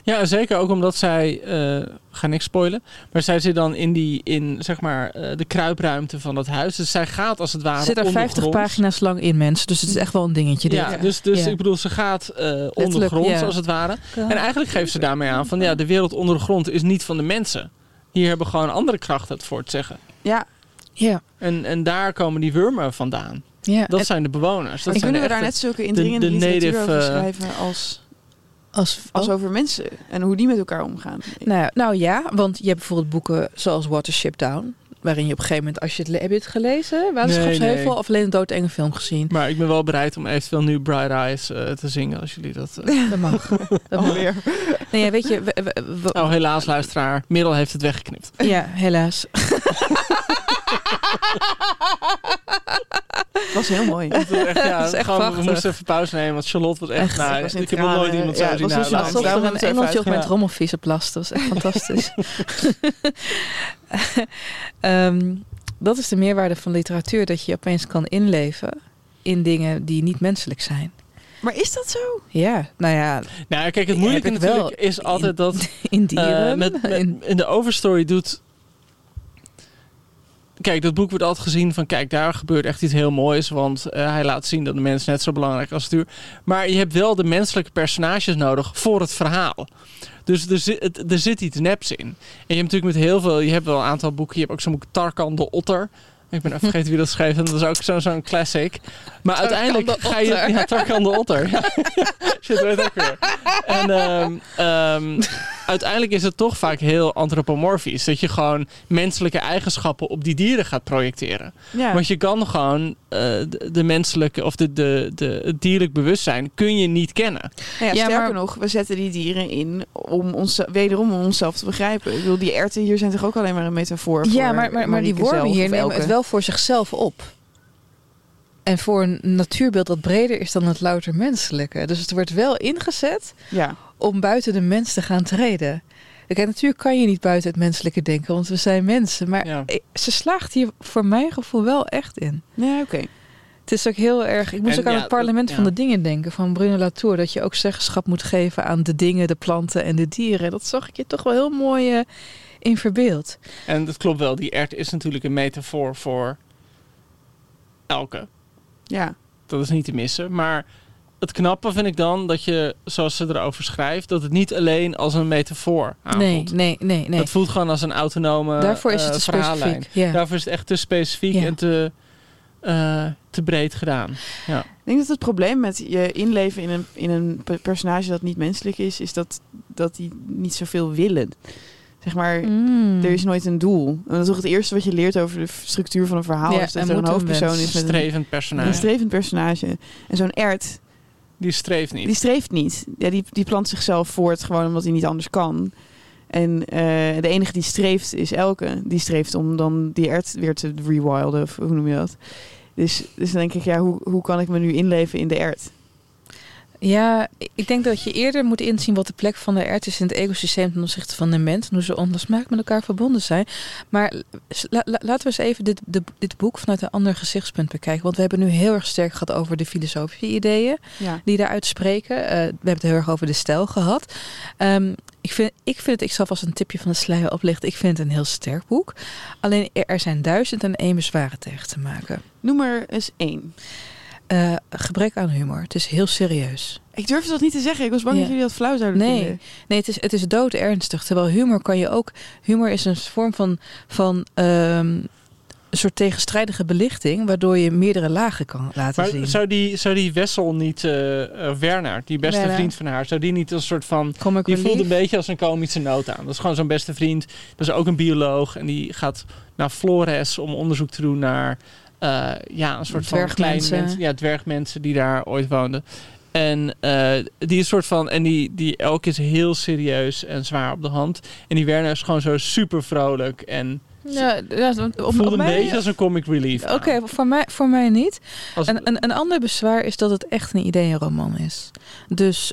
Speaker 1: Ja, zeker ook omdat zij, eh ga niks spoilen, maar zij zit dan in, die, in zeg maar, eh, de kruipruimte van het huis. Dus zij gaat als het ware
Speaker 2: Er zit er 50
Speaker 1: ondergronds.
Speaker 2: pagina's lang in, mensen. Dus het is echt wel een dingetje. dit.
Speaker 1: Ja, dus, dus
Speaker 2: Ja.
Speaker 1: ik bedoel, ze gaat eh ondergronds
Speaker 2: ja.
Speaker 1: als het ware. En eigenlijk geeft ze daarmee aan van ja, de wereld onder de grond is niet van de mensen. Hier hebben gewoon andere krachten het voor te zeggen.
Speaker 3: Ja,
Speaker 2: Ja,
Speaker 1: En, en daar komen die wurmen vandaan.
Speaker 2: ja.
Speaker 1: Dat
Speaker 2: En
Speaker 1: zijn de bewoners. Dat
Speaker 3: en
Speaker 1: zijn
Speaker 3: kunnen we daar net zulke indringende
Speaker 1: de
Speaker 3: literatuur
Speaker 1: native,
Speaker 3: over
Speaker 1: eh,
Speaker 3: schrijven als,
Speaker 2: als,
Speaker 3: als
Speaker 2: oh.
Speaker 3: over mensen en hoe die met elkaar omgaan?
Speaker 2: Nou, ja, nou ja, want je hebt bijvoorbeeld boeken zoals Watership Down. Waarin je op een gegeven moment, als je het le- heb je het gelezen? Waterschapsheuvel
Speaker 1: Nee, nee.
Speaker 2: of alleen een doodenge film gezien?
Speaker 1: Maar ik ben wel bereid om eventueel nu Bright Eyes eh, te zingen als jullie dat... eh.
Speaker 2: Dat mag. Dat mag.
Speaker 3: Alweer.
Speaker 2: Nee, ja, weet je, we- we- we-
Speaker 1: Oh, helaas luisteraar. Middel heeft het weggeknipt.
Speaker 2: ja, helaas.
Speaker 3: Dat was heel mooi.
Speaker 1: Het was echt, ja,
Speaker 2: Dat is echt
Speaker 1: gewoon, we moesten even pauze nemen, want Charlotte was echt...
Speaker 2: Echt,
Speaker 1: nou,
Speaker 3: was in
Speaker 1: ik heb nog nooit iemand
Speaker 3: Ja,
Speaker 1: zo
Speaker 3: het
Speaker 1: zien huilen.
Speaker 3: een
Speaker 2: Alsof er een engeltje op mijn
Speaker 1: uit.
Speaker 2: trommelvies op last. Dat was echt fantastisch. Ehm, dat is de meerwaarde van literatuur. Dat je opeens kan inleven in dingen die niet menselijk zijn.
Speaker 3: Maar is dat zo?
Speaker 2: Ja, nou ja,
Speaker 1: Nou, kijk, het moeilijke
Speaker 2: wel
Speaker 1: natuurlijk is altijd dat...
Speaker 2: in
Speaker 1: eh,
Speaker 2: dieren.
Speaker 1: met, met-
Speaker 2: in-
Speaker 1: in de overstory doet... Kijk, dat boek wordt altijd gezien van... Kijk, daar gebeurt echt iets heel moois. Want eh, hij laat zien dat de mens net zo belangrijk als het uur. Maar je hebt wel de menselijke personages nodig voor het verhaal. Dus er zit, er zit iets neps in. En je hebt natuurlijk met heel veel... Je hebt wel een aantal boeken. Je hebt ook zo'n boek Tarkan de Otter. Ik ben even vergeten wie dat schreef. En dat is ook zo- zo'n classic. Maar uiteindelijk
Speaker 2: de
Speaker 1: ga je... Ja, Tarkan de Otter. Shit, weet ook weer. En ehm, ehm, uiteindelijk is het toch vaak heel antropomorfisch. Dat je gewoon menselijke eigenschappen op die dieren gaat projecteren.
Speaker 3: Ja.
Speaker 1: Want je kan gewoon eh, de, de menselijke of de, de, de, het dierlijk bewustzijn kun je niet kennen.
Speaker 3: Nou ja,
Speaker 2: Ja,
Speaker 3: sterker
Speaker 2: maar-
Speaker 3: nog, we zetten die dieren in om ons, wederom om onszelf te begrijpen. Ik bedoel, die erten hier zijn toch ook alleen maar een metafoor voor
Speaker 2: ja, maar, maar, maar die wormen hier nemen het wel voor zichzelf op. En voor een natuurbeeld dat breder is dan het louter menselijke. Dus het wordt wel ingezet
Speaker 3: Ja,
Speaker 2: om buiten de mens te gaan treden. Kijk, natuurlijk kan je niet buiten het menselijke denken, want we zijn mensen. Maar
Speaker 1: Ja.
Speaker 2: ik- ze slaagt hier voor mijn gevoel wel echt in.
Speaker 3: nee, oké.
Speaker 2: Het is ook heel erg. Ik moest
Speaker 1: En
Speaker 2: ook aan
Speaker 1: ja,
Speaker 2: het parlement
Speaker 1: dat-
Speaker 2: van
Speaker 1: ja.
Speaker 2: de dingen denken van Bruno Latour. Dat je ook zeggenschap moet geven aan de dingen, de planten en de dieren. Dat zag ik je toch wel heel mooi in verbeeld.
Speaker 1: En dat klopt wel, die ert is natuurlijk een metafoor voor elke.
Speaker 3: Ja,
Speaker 1: Dat is niet te missen. Maar het knappe vind ik dan dat je, zoals ze erover schrijft, dat het niet alleen als een metafoor
Speaker 2: Nee,
Speaker 1: aanvoelt.
Speaker 2: nee, nee, nee.
Speaker 1: Dat voelt gewoon als een autonome
Speaker 2: Daarvoor is het
Speaker 1: eh,
Speaker 2: te specifiek. Ja.
Speaker 1: Daarvoor is het echt te specifiek
Speaker 2: Ja.
Speaker 1: en te, eh, te breed gedaan. Ja.
Speaker 3: ik denk dat het probleem met je inleven in een, in een pe- personage dat niet menselijk is, is dat, dat die niet zoveel willen. Zeg maar,
Speaker 2: Mm.
Speaker 3: er is nooit een doel. En dat is toch het eerste wat je leert over de structuur van een verhaal.
Speaker 2: Ja,
Speaker 3: is dat
Speaker 2: er
Speaker 3: een hoofdpersoon is met een,
Speaker 1: Strevend personage.
Speaker 3: een strevend personage. En zo'n ert,
Speaker 1: Die streeft niet.
Speaker 3: die streeft niet. Ja, die, die plant zichzelf voort gewoon omdat hij niet anders kan. En eh, de enige die streeft is Elke. Die streeft om dan die ert weer te rewilden. Of hoe noem je dat? Dus, dus dan denk ik, ja, hoe, hoe kan ik me nu inleven in de ert?
Speaker 2: Ja, ik denk dat je eerder moet inzien wat de plek van de ert is in het ecosysteem ten opzichte van de mens. En hoe ze onlosmakelijk met elkaar verbonden zijn. Maar la- la- laten we eens even dit, de- dit boek vanuit een ander gezichtspunt bekijken. Want we hebben nu heel erg sterk gehad over de filosofische ideeën
Speaker 3: Ja.
Speaker 2: die daaruit spreken. Eh, we hebben het heel erg over de stijl gehad. Ehm, ik, vind, ik vind het, ik zal vast een tipje van de sluier oplichten. Ik vind het een heel sterk boek. Alleen er- er zijn duizend en één bezwaren tegen te maken.
Speaker 3: Noem er eens één.
Speaker 2: Eh, gebrek aan humor. Het is heel serieus.
Speaker 3: Ik durfde dat niet te zeggen. Ik was bang
Speaker 2: Ja.
Speaker 3: dat jullie dat flauw zouden
Speaker 2: Nee,
Speaker 3: vinden.
Speaker 2: nee het, is, het is doodernstig. Terwijl humor kan je ook... Humor is een vorm van, van ehm, een soort tegenstrijdige belichting... waardoor je meerdere lagen kan laten
Speaker 1: Maar
Speaker 2: zien.
Speaker 1: zou die, zou die Wessel niet, eh, Werner, die beste
Speaker 2: Werner.
Speaker 1: vriend van haar, zou die niet als een soort van...
Speaker 2: Comic
Speaker 1: Die voelt een beetje als een komische noot aan. Dat is gewoon zo'n beste vriend. Dat is ook een bioloog. En die gaat naar Flores om onderzoek te doen naar... eh, ja, een soort van kleine mensen. Ja, dwergmensen die daar ooit woonden. En eh, die is soort van... En die, die elk is heel serieus en zwaar op de hand. En die Werner is gewoon zo super vrolijk. En
Speaker 2: Ja, ja, op, op
Speaker 1: een
Speaker 2: mij-
Speaker 1: beetje als een comic relief.
Speaker 2: Oké, voor, mij, voor mij niet.
Speaker 1: Als-
Speaker 2: Een, een, een ander bezwaar is dat het echt een ideeënroman is. Dus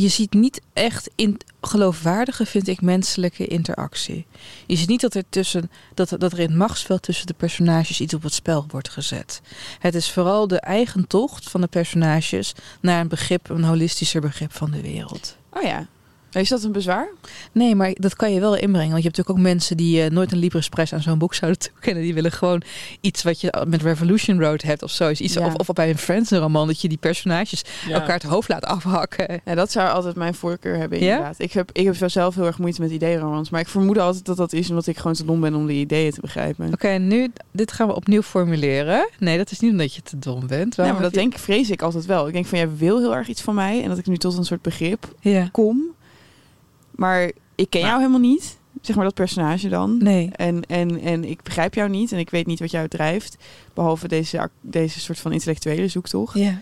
Speaker 2: je ziet niet echt in geloofwaardige, vind ik, menselijke interactie. Je ziet niet dat er, tussen, dat, dat er in het machtsveld tussen de personages iets op het spel wordt gezet. Het is vooral de eigen tocht van de personages naar een begrip, een holistischer begrip van de wereld.
Speaker 3: Oh ja. Is dat een bezwaar?
Speaker 2: Nee, maar dat kan je wel inbrengen. Want je hebt natuurlijk ook mensen die eh, nooit een Libresprijs aan zo'n boek zouden toekennen. Die willen gewoon iets wat je met Revolution Road hebt of zo. Iets,
Speaker 4: Ja.
Speaker 2: of, of bij een Friends roman, dat je die personages
Speaker 1: Ja.
Speaker 2: elkaar het hoofd laat afhakken.
Speaker 3: Ja, dat zou altijd mijn voorkeur hebben,
Speaker 2: Ja?
Speaker 3: inderdaad. Ik heb, ik heb zelf heel erg moeite met ideeënromans. Maar ik vermoed altijd dat dat is omdat ik gewoon te dom ben om die ideeën te begrijpen.
Speaker 2: Oké, nu, dit gaan we opnieuw formuleren. Nee, dat is niet omdat je te dom bent.
Speaker 3: Ja, maar dat denk, vrees ik altijd wel. Ik denk van, jij wil heel erg iets van mij. En dat ik nu tot een soort begrip
Speaker 2: Ja,
Speaker 3: kom. Maar ik ken
Speaker 1: Maar-
Speaker 3: jou helemaal niet. Zeg maar dat personage dan.
Speaker 2: nee.
Speaker 3: En, en, en ik begrijp jou niet. En ik weet niet wat jou drijft. Behalve deze, deze soort van intellectuele zoektocht.
Speaker 2: Ja.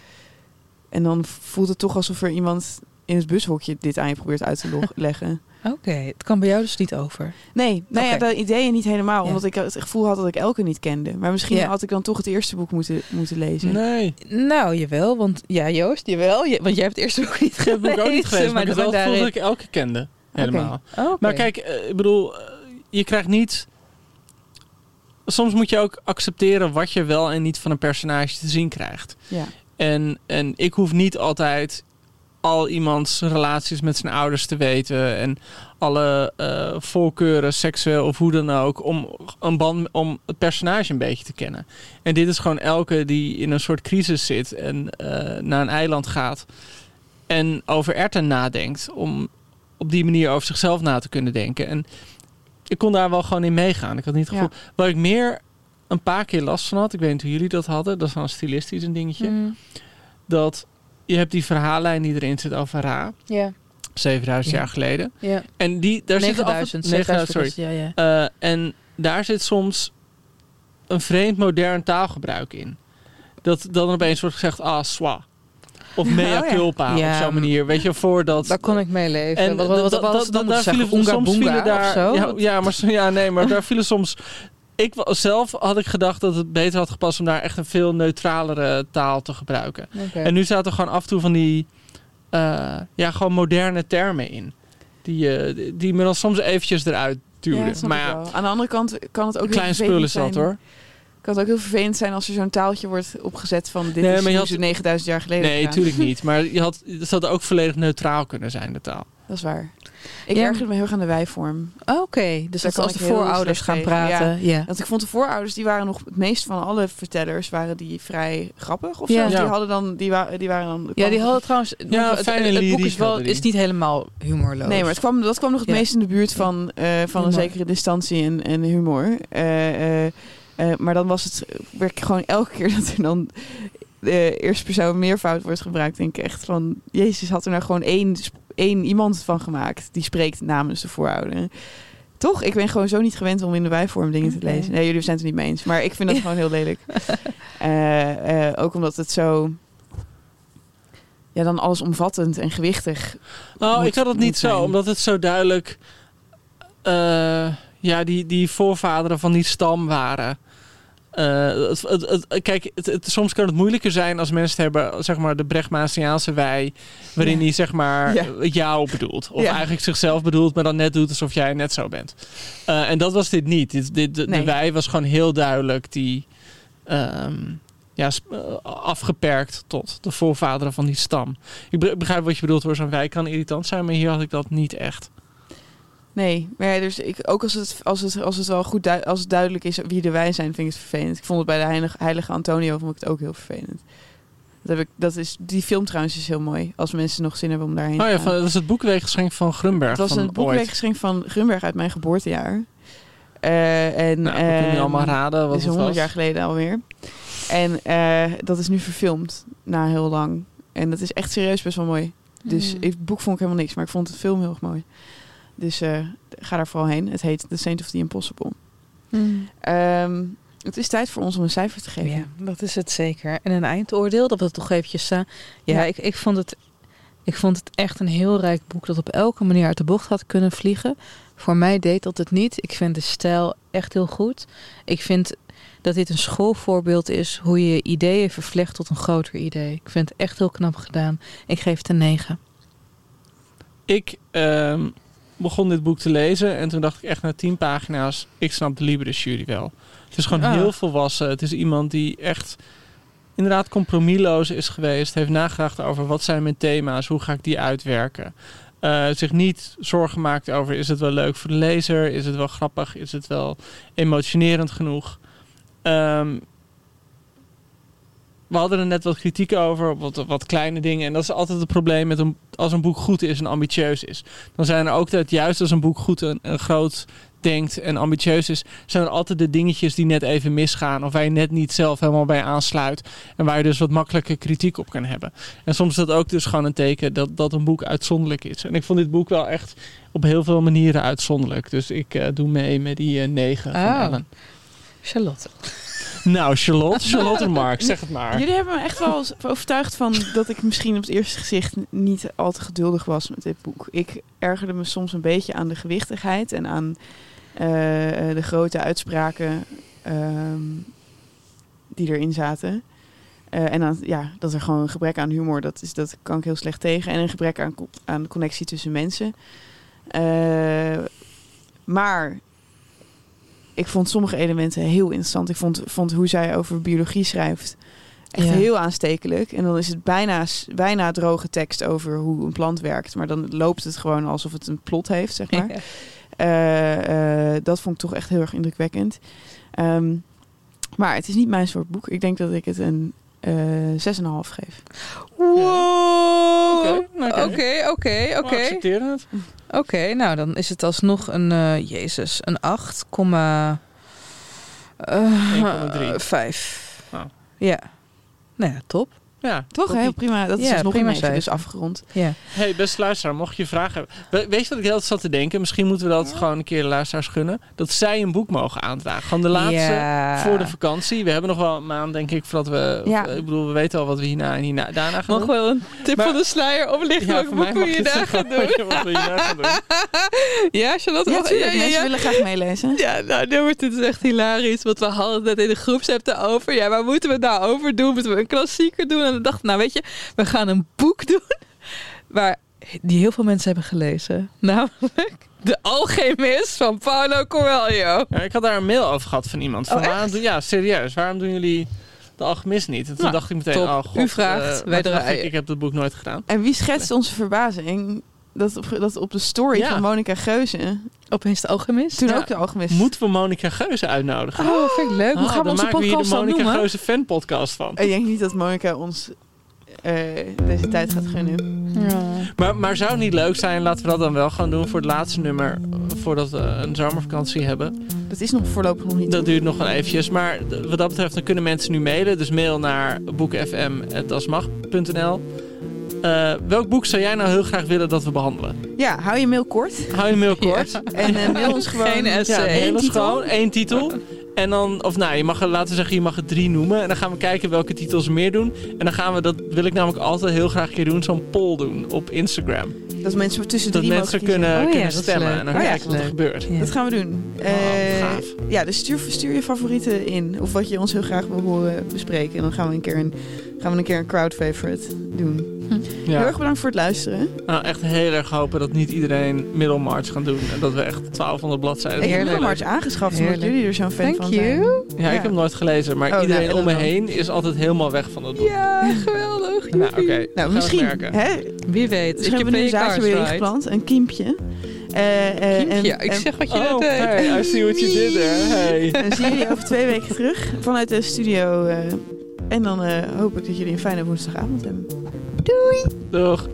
Speaker 3: En dan voelt het toch alsof er iemand in het bushokje dit aan je probeert uit te leggen.
Speaker 2: Oké, het kan bij jou dus niet over.
Speaker 3: Nee, nou ja, de ideeën niet helemaal.
Speaker 2: Ja.
Speaker 3: Omdat ik het gevoel had dat ik elke niet kende. Maar misschien
Speaker 2: Ja.
Speaker 3: had ik dan toch het eerste boek moeten, moeten lezen.
Speaker 1: Nee,
Speaker 2: Nou, jawel, want ja, Joost, jawel. Je, want jij hebt het eerste boek niet
Speaker 1: ik heb het boek ook niet gelezen, maar ik had wel het gevoel dat ik elke kende. Helemaal.
Speaker 2: Oké.
Speaker 1: Maar kijk, eh, ik bedoel, eh, je krijgt niet... Soms moet je ook accepteren wat je wel en niet van een personage te zien krijgt.
Speaker 3: Ja.
Speaker 1: En, en ik hoef niet altijd al iemands relaties met zijn ouders te weten. En alle eh, voorkeuren, seksueel of hoe dan ook. Om, een band, om het personage een beetje te kennen. En dit is gewoon elke die in een soort crisis zit. En naar een eiland gaat. En over erten nadenkt. Om op die manier over zichzelf na te kunnen denken. En ik kon daar wel gewoon in meegaan. Ik had niet het gevoel. Waar ik meer een paar keer last van had. Ik weet niet hoe jullie dat hadden. Dat is dan stilistisch een dingetje
Speaker 2: Mm,
Speaker 1: dat je hebt die verhaallijn die erin zit over Ra,
Speaker 2: ja,
Speaker 1: 7000
Speaker 2: Ja.
Speaker 1: jaar geleden.
Speaker 2: ja.
Speaker 1: En die, daar zit af en-
Speaker 2: 9000.
Speaker 1: 9000,
Speaker 2: 9000,
Speaker 1: sorry.
Speaker 2: Ja, ja.
Speaker 1: Eh, en daar zit soms een vreemd modern taalgebruik in. Dat dan opeens wordt gezegd, ah, swa. Of mea
Speaker 3: Oh ja.
Speaker 1: culpa,
Speaker 2: Ja.
Speaker 1: op zo'n manier. Weet je, voordat...
Speaker 2: Daar kon ik mee leven.
Speaker 1: En
Speaker 2: wat, wat, wat,
Speaker 1: daar
Speaker 2: zeggen?
Speaker 1: vielen- soms vielen daar? Ja, ja, maar, ja, nee, maar daar vielen soms... Ik zelf had ik gedacht dat het beter had gepast om daar echt een veel neutralere taal te gebruiken. En nu zaten er gewoon af en toe van die, eh, ja, gewoon moderne termen in. Die, eh, die- die me dan soms eventjes eruit
Speaker 3: snap
Speaker 1: maar ja.
Speaker 3: Aan de andere kant kan het ook
Speaker 1: klein spul
Speaker 3: vervelend
Speaker 1: is dat
Speaker 3: zijn.
Speaker 1: hoor.
Speaker 3: Kan het ook heel vervelend zijn als er zo'n taaltje wordt opgezet van dit
Speaker 1: Nee,
Speaker 3: is
Speaker 1: maar je had-
Speaker 3: ze 9000 jaar geleden
Speaker 1: Nee, natuurlijk niet. Maar je had, het zou ook volledig neutraal kunnen zijn, de taal.
Speaker 3: Dat is waar. Ik
Speaker 2: Ja.
Speaker 3: ergerde me heel erg aan de wijvorm.
Speaker 2: Oké, dus dat als de voorouders gaan
Speaker 3: tegen,
Speaker 2: praten. Ja.
Speaker 3: Want ik vond de voorouders, die waren nog het meest van alle vertellers, waren die vrij grappig of
Speaker 2: Ja.
Speaker 3: zo.
Speaker 1: Ja.
Speaker 3: Die hadden dan, die, wa die waren dan...
Speaker 2: Ja, die hadden trouwens.
Speaker 1: Ja,
Speaker 2: het,
Speaker 1: fijne
Speaker 2: het boek is, wel, is niet helemaal humorloos.
Speaker 3: Nee, maar het kwam, dat kwam nog het
Speaker 2: Ja.
Speaker 3: meest in de buurt van, eh, van een zekere distantie en, en humor. Eh, eh, eh, maar dan was het werd gewoon elke keer dat er dan de eerste persoon meervoud wordt gebruikt, denk ik echt van Jezus had er nou gewoon één, één iemand van gemaakt die spreekt namens de voorouder. Toch? Ik ben gewoon zo niet gewend om in de wijvorm dingen te lezen. Nee, jullie zijn het er niet mee eens. Maar ik vind dat
Speaker 2: Ja.
Speaker 3: gewoon heel lelijk. Eh, eh, ook omdat het zo... Ja, dan allesomvattend en gewichtig.
Speaker 1: Nou,
Speaker 3: Moet-
Speaker 1: ik had het niet zo,
Speaker 3: zijn.
Speaker 1: omdat het zo duidelijk... eh, ja, die, die voorvaderen van die stam waren. Eh, het, het, het- kijk, soms kan het moeilijker zijn als mensen het hebben, zeg maar, de Brechtmaansiaanse wij, waarin
Speaker 3: Ja.
Speaker 1: hij, zeg maar,
Speaker 3: Ja.
Speaker 1: jou bedoelt. Of
Speaker 3: Ja.
Speaker 1: eigenlijk zichzelf bedoelt, maar dan net doet alsof jij net zo bent. Eh, en dat was dit niet. Dit, dit, de, wij was gewoon heel duidelijk die, ehm, ja, eh, afgeperkt tot de voorvaderen van die stam. Ik be- begrijp wat je bedoelt hoor, zo'n wij kan irritant zijn, maar hier had ik dat niet echt.
Speaker 3: Nee, maar ja, dus ik, ook als het, als, het, als het wel goed als het duidelijk is wie de wij zijn, vind ik het vervelend. Ik vond het bij de heilige, heilige Antonio vond ik het ook heel vervelend. Dat heb ik, dat is, die film trouwens is heel mooi. Als mensen nog zin hebben om daarheen
Speaker 1: Oh
Speaker 3: te
Speaker 1: ja,
Speaker 3: gaan.
Speaker 1: van, dat is het boekweeggeschenk van Grunberg.
Speaker 3: het was
Speaker 1: van
Speaker 3: boekweekgeschenk van Grunberg uit mijn geboortejaar. Eh, en,
Speaker 1: Nou,
Speaker 3: ehm,
Speaker 1: allemaal raden wat
Speaker 3: dat is
Speaker 1: het
Speaker 3: 100
Speaker 1: was.
Speaker 3: jaar geleden alweer. En eh, dat is nu verfilmd na heel lang. En dat is echt serieus best wel mooi. Dus
Speaker 2: Mm.
Speaker 3: het boek vond ik helemaal niks, maar ik vond het film heel erg mooi. Dus eh, ga daar vooral heen. Het heet The Saint of the Impossible.
Speaker 2: Mm.
Speaker 3: Ehm, het is tijd voor ons om een cijfer te geven.
Speaker 2: Ja, dat is het zeker. En een eindoordeel, dat we het toch eventjes staan. Ja,
Speaker 3: Ja.
Speaker 2: Ik, ik, vond het, ik vond het echt een heel rijk boek dat op elke manier uit de bocht had kunnen vliegen. Voor mij deed dat het niet. Ik vind de stijl echt heel goed. Ik vind dat dit een schoolvoorbeeld is hoe je je ideeën vervlecht tot een groter idee. Ik vind het echt heel knap gedaan. Ik geef het een 9.
Speaker 1: Ik ehm, begon dit boek te lezen en toen dacht ik echt na tien pagina's, ik snap de Libris jury wel. Het is gewoon
Speaker 2: Ah.
Speaker 1: heel volwassen. Het is iemand die echt inderdaad compromisloos is geweest. Heeft nagedacht over wat zijn mijn thema's, hoe ga ik die uitwerken. eh, zich niet zorgen maakt over is het wel leuk voor de lezer, is het wel grappig, is het wel emotionerend genoeg. Ehm, we hadden er net wat kritiek over, wat, wat kleine dingen. En dat is altijd het probleem met een, als een boek goed is en ambitieus is. Dan zijn er ook dat juist als een boek goed en, en groot denkt en ambitieus is, zijn er altijd de dingetjes die net even misgaan. Of waar je net niet zelf helemaal bij aansluit. En waar je dus wat makkelijke kritiek op kan hebben. En soms is dat ook dus gewoon een teken dat, dat een boek uitzonderlijk is. En ik vond dit boek wel echt op heel veel manieren uitzonderlijk. Dus ik eh, doe mee met die eh, negen van
Speaker 2: Oh.
Speaker 1: Ellen.
Speaker 2: Charlotte.
Speaker 1: Nou, Charlotte, Charlotte Mark, zeg het maar.
Speaker 3: Jullie hebben me echt wel overtuigd van dat ik misschien op het eerste gezicht niet al te geduldig was met dit boek. Ik ergerde me soms een beetje aan de gewichtigheid en aan eh, eh, de grote uitspraken ehm, die erin zaten. Eh, en aan, ja, dat er gewoon een gebrek aan humor, dat, is, dat kan ik heel slecht tegen. En een gebrek aan, aan connectie tussen mensen. Maar ik vond sommige elementen heel interessant. Ik vond, vond hoe zij over biologie schrijft echt
Speaker 2: Ja.
Speaker 3: heel aanstekelijk. En dan is het bijna, bijna droge tekst over hoe een plant werkt. Maar dan loopt het gewoon alsof het een plot heeft, zeg maar. Eh, eh, dat vond ik toch echt heel erg indrukwekkend. Ehm, maar het is niet mijn soort boek. Ik denk dat ik het een eh 6,5 geef.
Speaker 2: Wow.
Speaker 1: Oké, oké.
Speaker 2: Oké, oké,
Speaker 1: We
Speaker 2: oké.
Speaker 1: accepteren het.
Speaker 2: Oké, nou dan is het alsnog een, eh, jezus, een 8, eh,
Speaker 1: 1,3.
Speaker 2: 5.
Speaker 1: Oh.
Speaker 2: Ja. Nou ja, top.
Speaker 1: Ja,
Speaker 3: Toch heel prima. Dat is
Speaker 2: Ja,
Speaker 3: dus nog
Speaker 2: prima
Speaker 3: een dus afgerond.
Speaker 2: Ja.
Speaker 1: Hey, beste luisteraar, mocht je vragen hebben. We- Weet je wat ik heel zat te denken? Misschien moeten we dat gewoon een keer de luisteraars gunnen. Dat zij een boek mogen aandragen. Gewoon de laatste
Speaker 2: Ja.
Speaker 1: voor de vakantie. We hebben nog wel een maand, denk ik, voordat we...
Speaker 3: Ja.
Speaker 1: Ik bedoel, we weten al wat we hierna en hierna, daarna gaan
Speaker 2: Mag
Speaker 1: doen.
Speaker 2: wel een tip
Speaker 1: Maar-
Speaker 2: van de sluier oplichten
Speaker 1: Ja,
Speaker 2: doen?
Speaker 1: wat we hierna gaan doen.
Speaker 2: Ja, Charlotte?
Speaker 3: Ja, tuurlijk. Mensen willen graag meelezen.
Speaker 2: Ja, nou, dit wordt dit is echt hilarisch. Want we hadden het net in de groepsapp over. Ja, waar moeten we het nou over doen? Moeten we een klassieker doen? En we dachten, nou weet je, we gaan een boek doen. Waar, die heel veel mensen hebben gelezen. Namelijk De Alchemist van Paulo Coelho.
Speaker 1: Ja, ik had daar een mail over gehad van iemand. Van,
Speaker 2: Oh,
Speaker 1: waarom doen, ja, serieus. Waarom doen jullie de alchemist niet? En toen
Speaker 2: Nou,
Speaker 1: dacht ik meteen,
Speaker 2: top.
Speaker 1: oh god.
Speaker 2: U vraagt,
Speaker 1: eh,
Speaker 2: wij draaien.
Speaker 1: Ik, ik heb dat boek nooit gedaan.
Speaker 3: En wie schetst onze verbazing? Dat op, dat op de story
Speaker 1: Ja.
Speaker 3: van Monica Geuze
Speaker 2: Opeens De Alchemist.
Speaker 3: toen
Speaker 2: Ja.
Speaker 3: ook de alchemist.
Speaker 1: Moeten we Monica Geuze uitnodigen?
Speaker 2: Oh, vind ik leuk. Hoe
Speaker 1: Ah,
Speaker 2: gaan we
Speaker 1: dan
Speaker 2: onze
Speaker 1: maken we hier de
Speaker 2: podcast dan
Speaker 1: Monica? Geuze fan podcast van.
Speaker 3: Ik denk niet dat Monica ons eh, deze tijd gaat gunnen.
Speaker 2: Ja.
Speaker 1: Maar, maar zou het niet leuk zijn, laten we dat dan wel gaan doen voor het laatste nummer. Voordat we een zomervakantie hebben.
Speaker 3: Dat is nog voorlopig nog niet.
Speaker 1: Dat duurt nog wel eventjes. Maar wat dat betreft, dan kunnen mensen nu mailen. Dus mail naar boekenfm.dasmag.nl Eh Welk boek zou jij nou heel graag willen dat we behandelen?
Speaker 3: Ja, hou je mail kort.
Speaker 1: Hou je mail kort.
Speaker 3: En eh, mail ons gewoon.
Speaker 2: Geen essay.
Speaker 1: Ja,
Speaker 3: één
Speaker 1: mail ons gewoon één titel. En dan, of nou, je mag er, laten we zeggen, je mag er drie noemen. En dan gaan we kijken welke titels er meer doen. En dan gaan we, dat wil ik namelijk altijd heel graag een keer doen, zo'n poll doen op Instagram.
Speaker 3: Dat mensen tussen
Speaker 1: Dat
Speaker 3: drie
Speaker 1: mensen
Speaker 3: mogen kiezen.
Speaker 1: kunnen,
Speaker 2: Oh
Speaker 1: kunnen
Speaker 2: dat
Speaker 1: stemmen. En dan
Speaker 3: Oh ja,
Speaker 1: kijken wat er gebeurt.
Speaker 2: Ja.
Speaker 3: Dat gaan we doen.
Speaker 1: Oh,
Speaker 3: Eh, ja, dus stuur, stuur je favorieten in. Of wat je ons heel graag wil horen bespreken. En dan gaan we een keer een, gaan we een, keer een crowd favorite doen. Heel
Speaker 1: Ja.
Speaker 3: erg bedankt voor het luisteren.
Speaker 1: Nou, echt heel erg hopen dat niet iedereen Middlemarch gaan doen. En dat we echt 1200 bladzijden
Speaker 3: Ik heb. Middlemarch aangeschaft omdat jullie er zo'n fan
Speaker 2: Thank
Speaker 3: van zijn.
Speaker 2: you.
Speaker 1: Ja, ik heb hem nooit gelezen. Maar
Speaker 3: Oh,
Speaker 1: iedereen
Speaker 3: nou,
Speaker 1: om me heen is altijd helemaal weg van het boek.
Speaker 2: Ja, geweldig.
Speaker 1: Nou, oké.
Speaker 3: Nou, misschien, hè,
Speaker 2: Wie weet.
Speaker 3: misschien hebben we nu een zaadje weer ingeplant. Een kiempje. Eh, eh, en-
Speaker 2: ja, ik
Speaker 3: en-
Speaker 2: zeg wat je
Speaker 1: Oh,
Speaker 2: net deed.
Speaker 1: hey, I see what you did there. Hey.
Speaker 3: Dan zien jullie over twee weken terug vanuit de studio. eh, en dan eh, hoop ik dat jullie een fijne woensdagavond hebben.
Speaker 1: Doeg.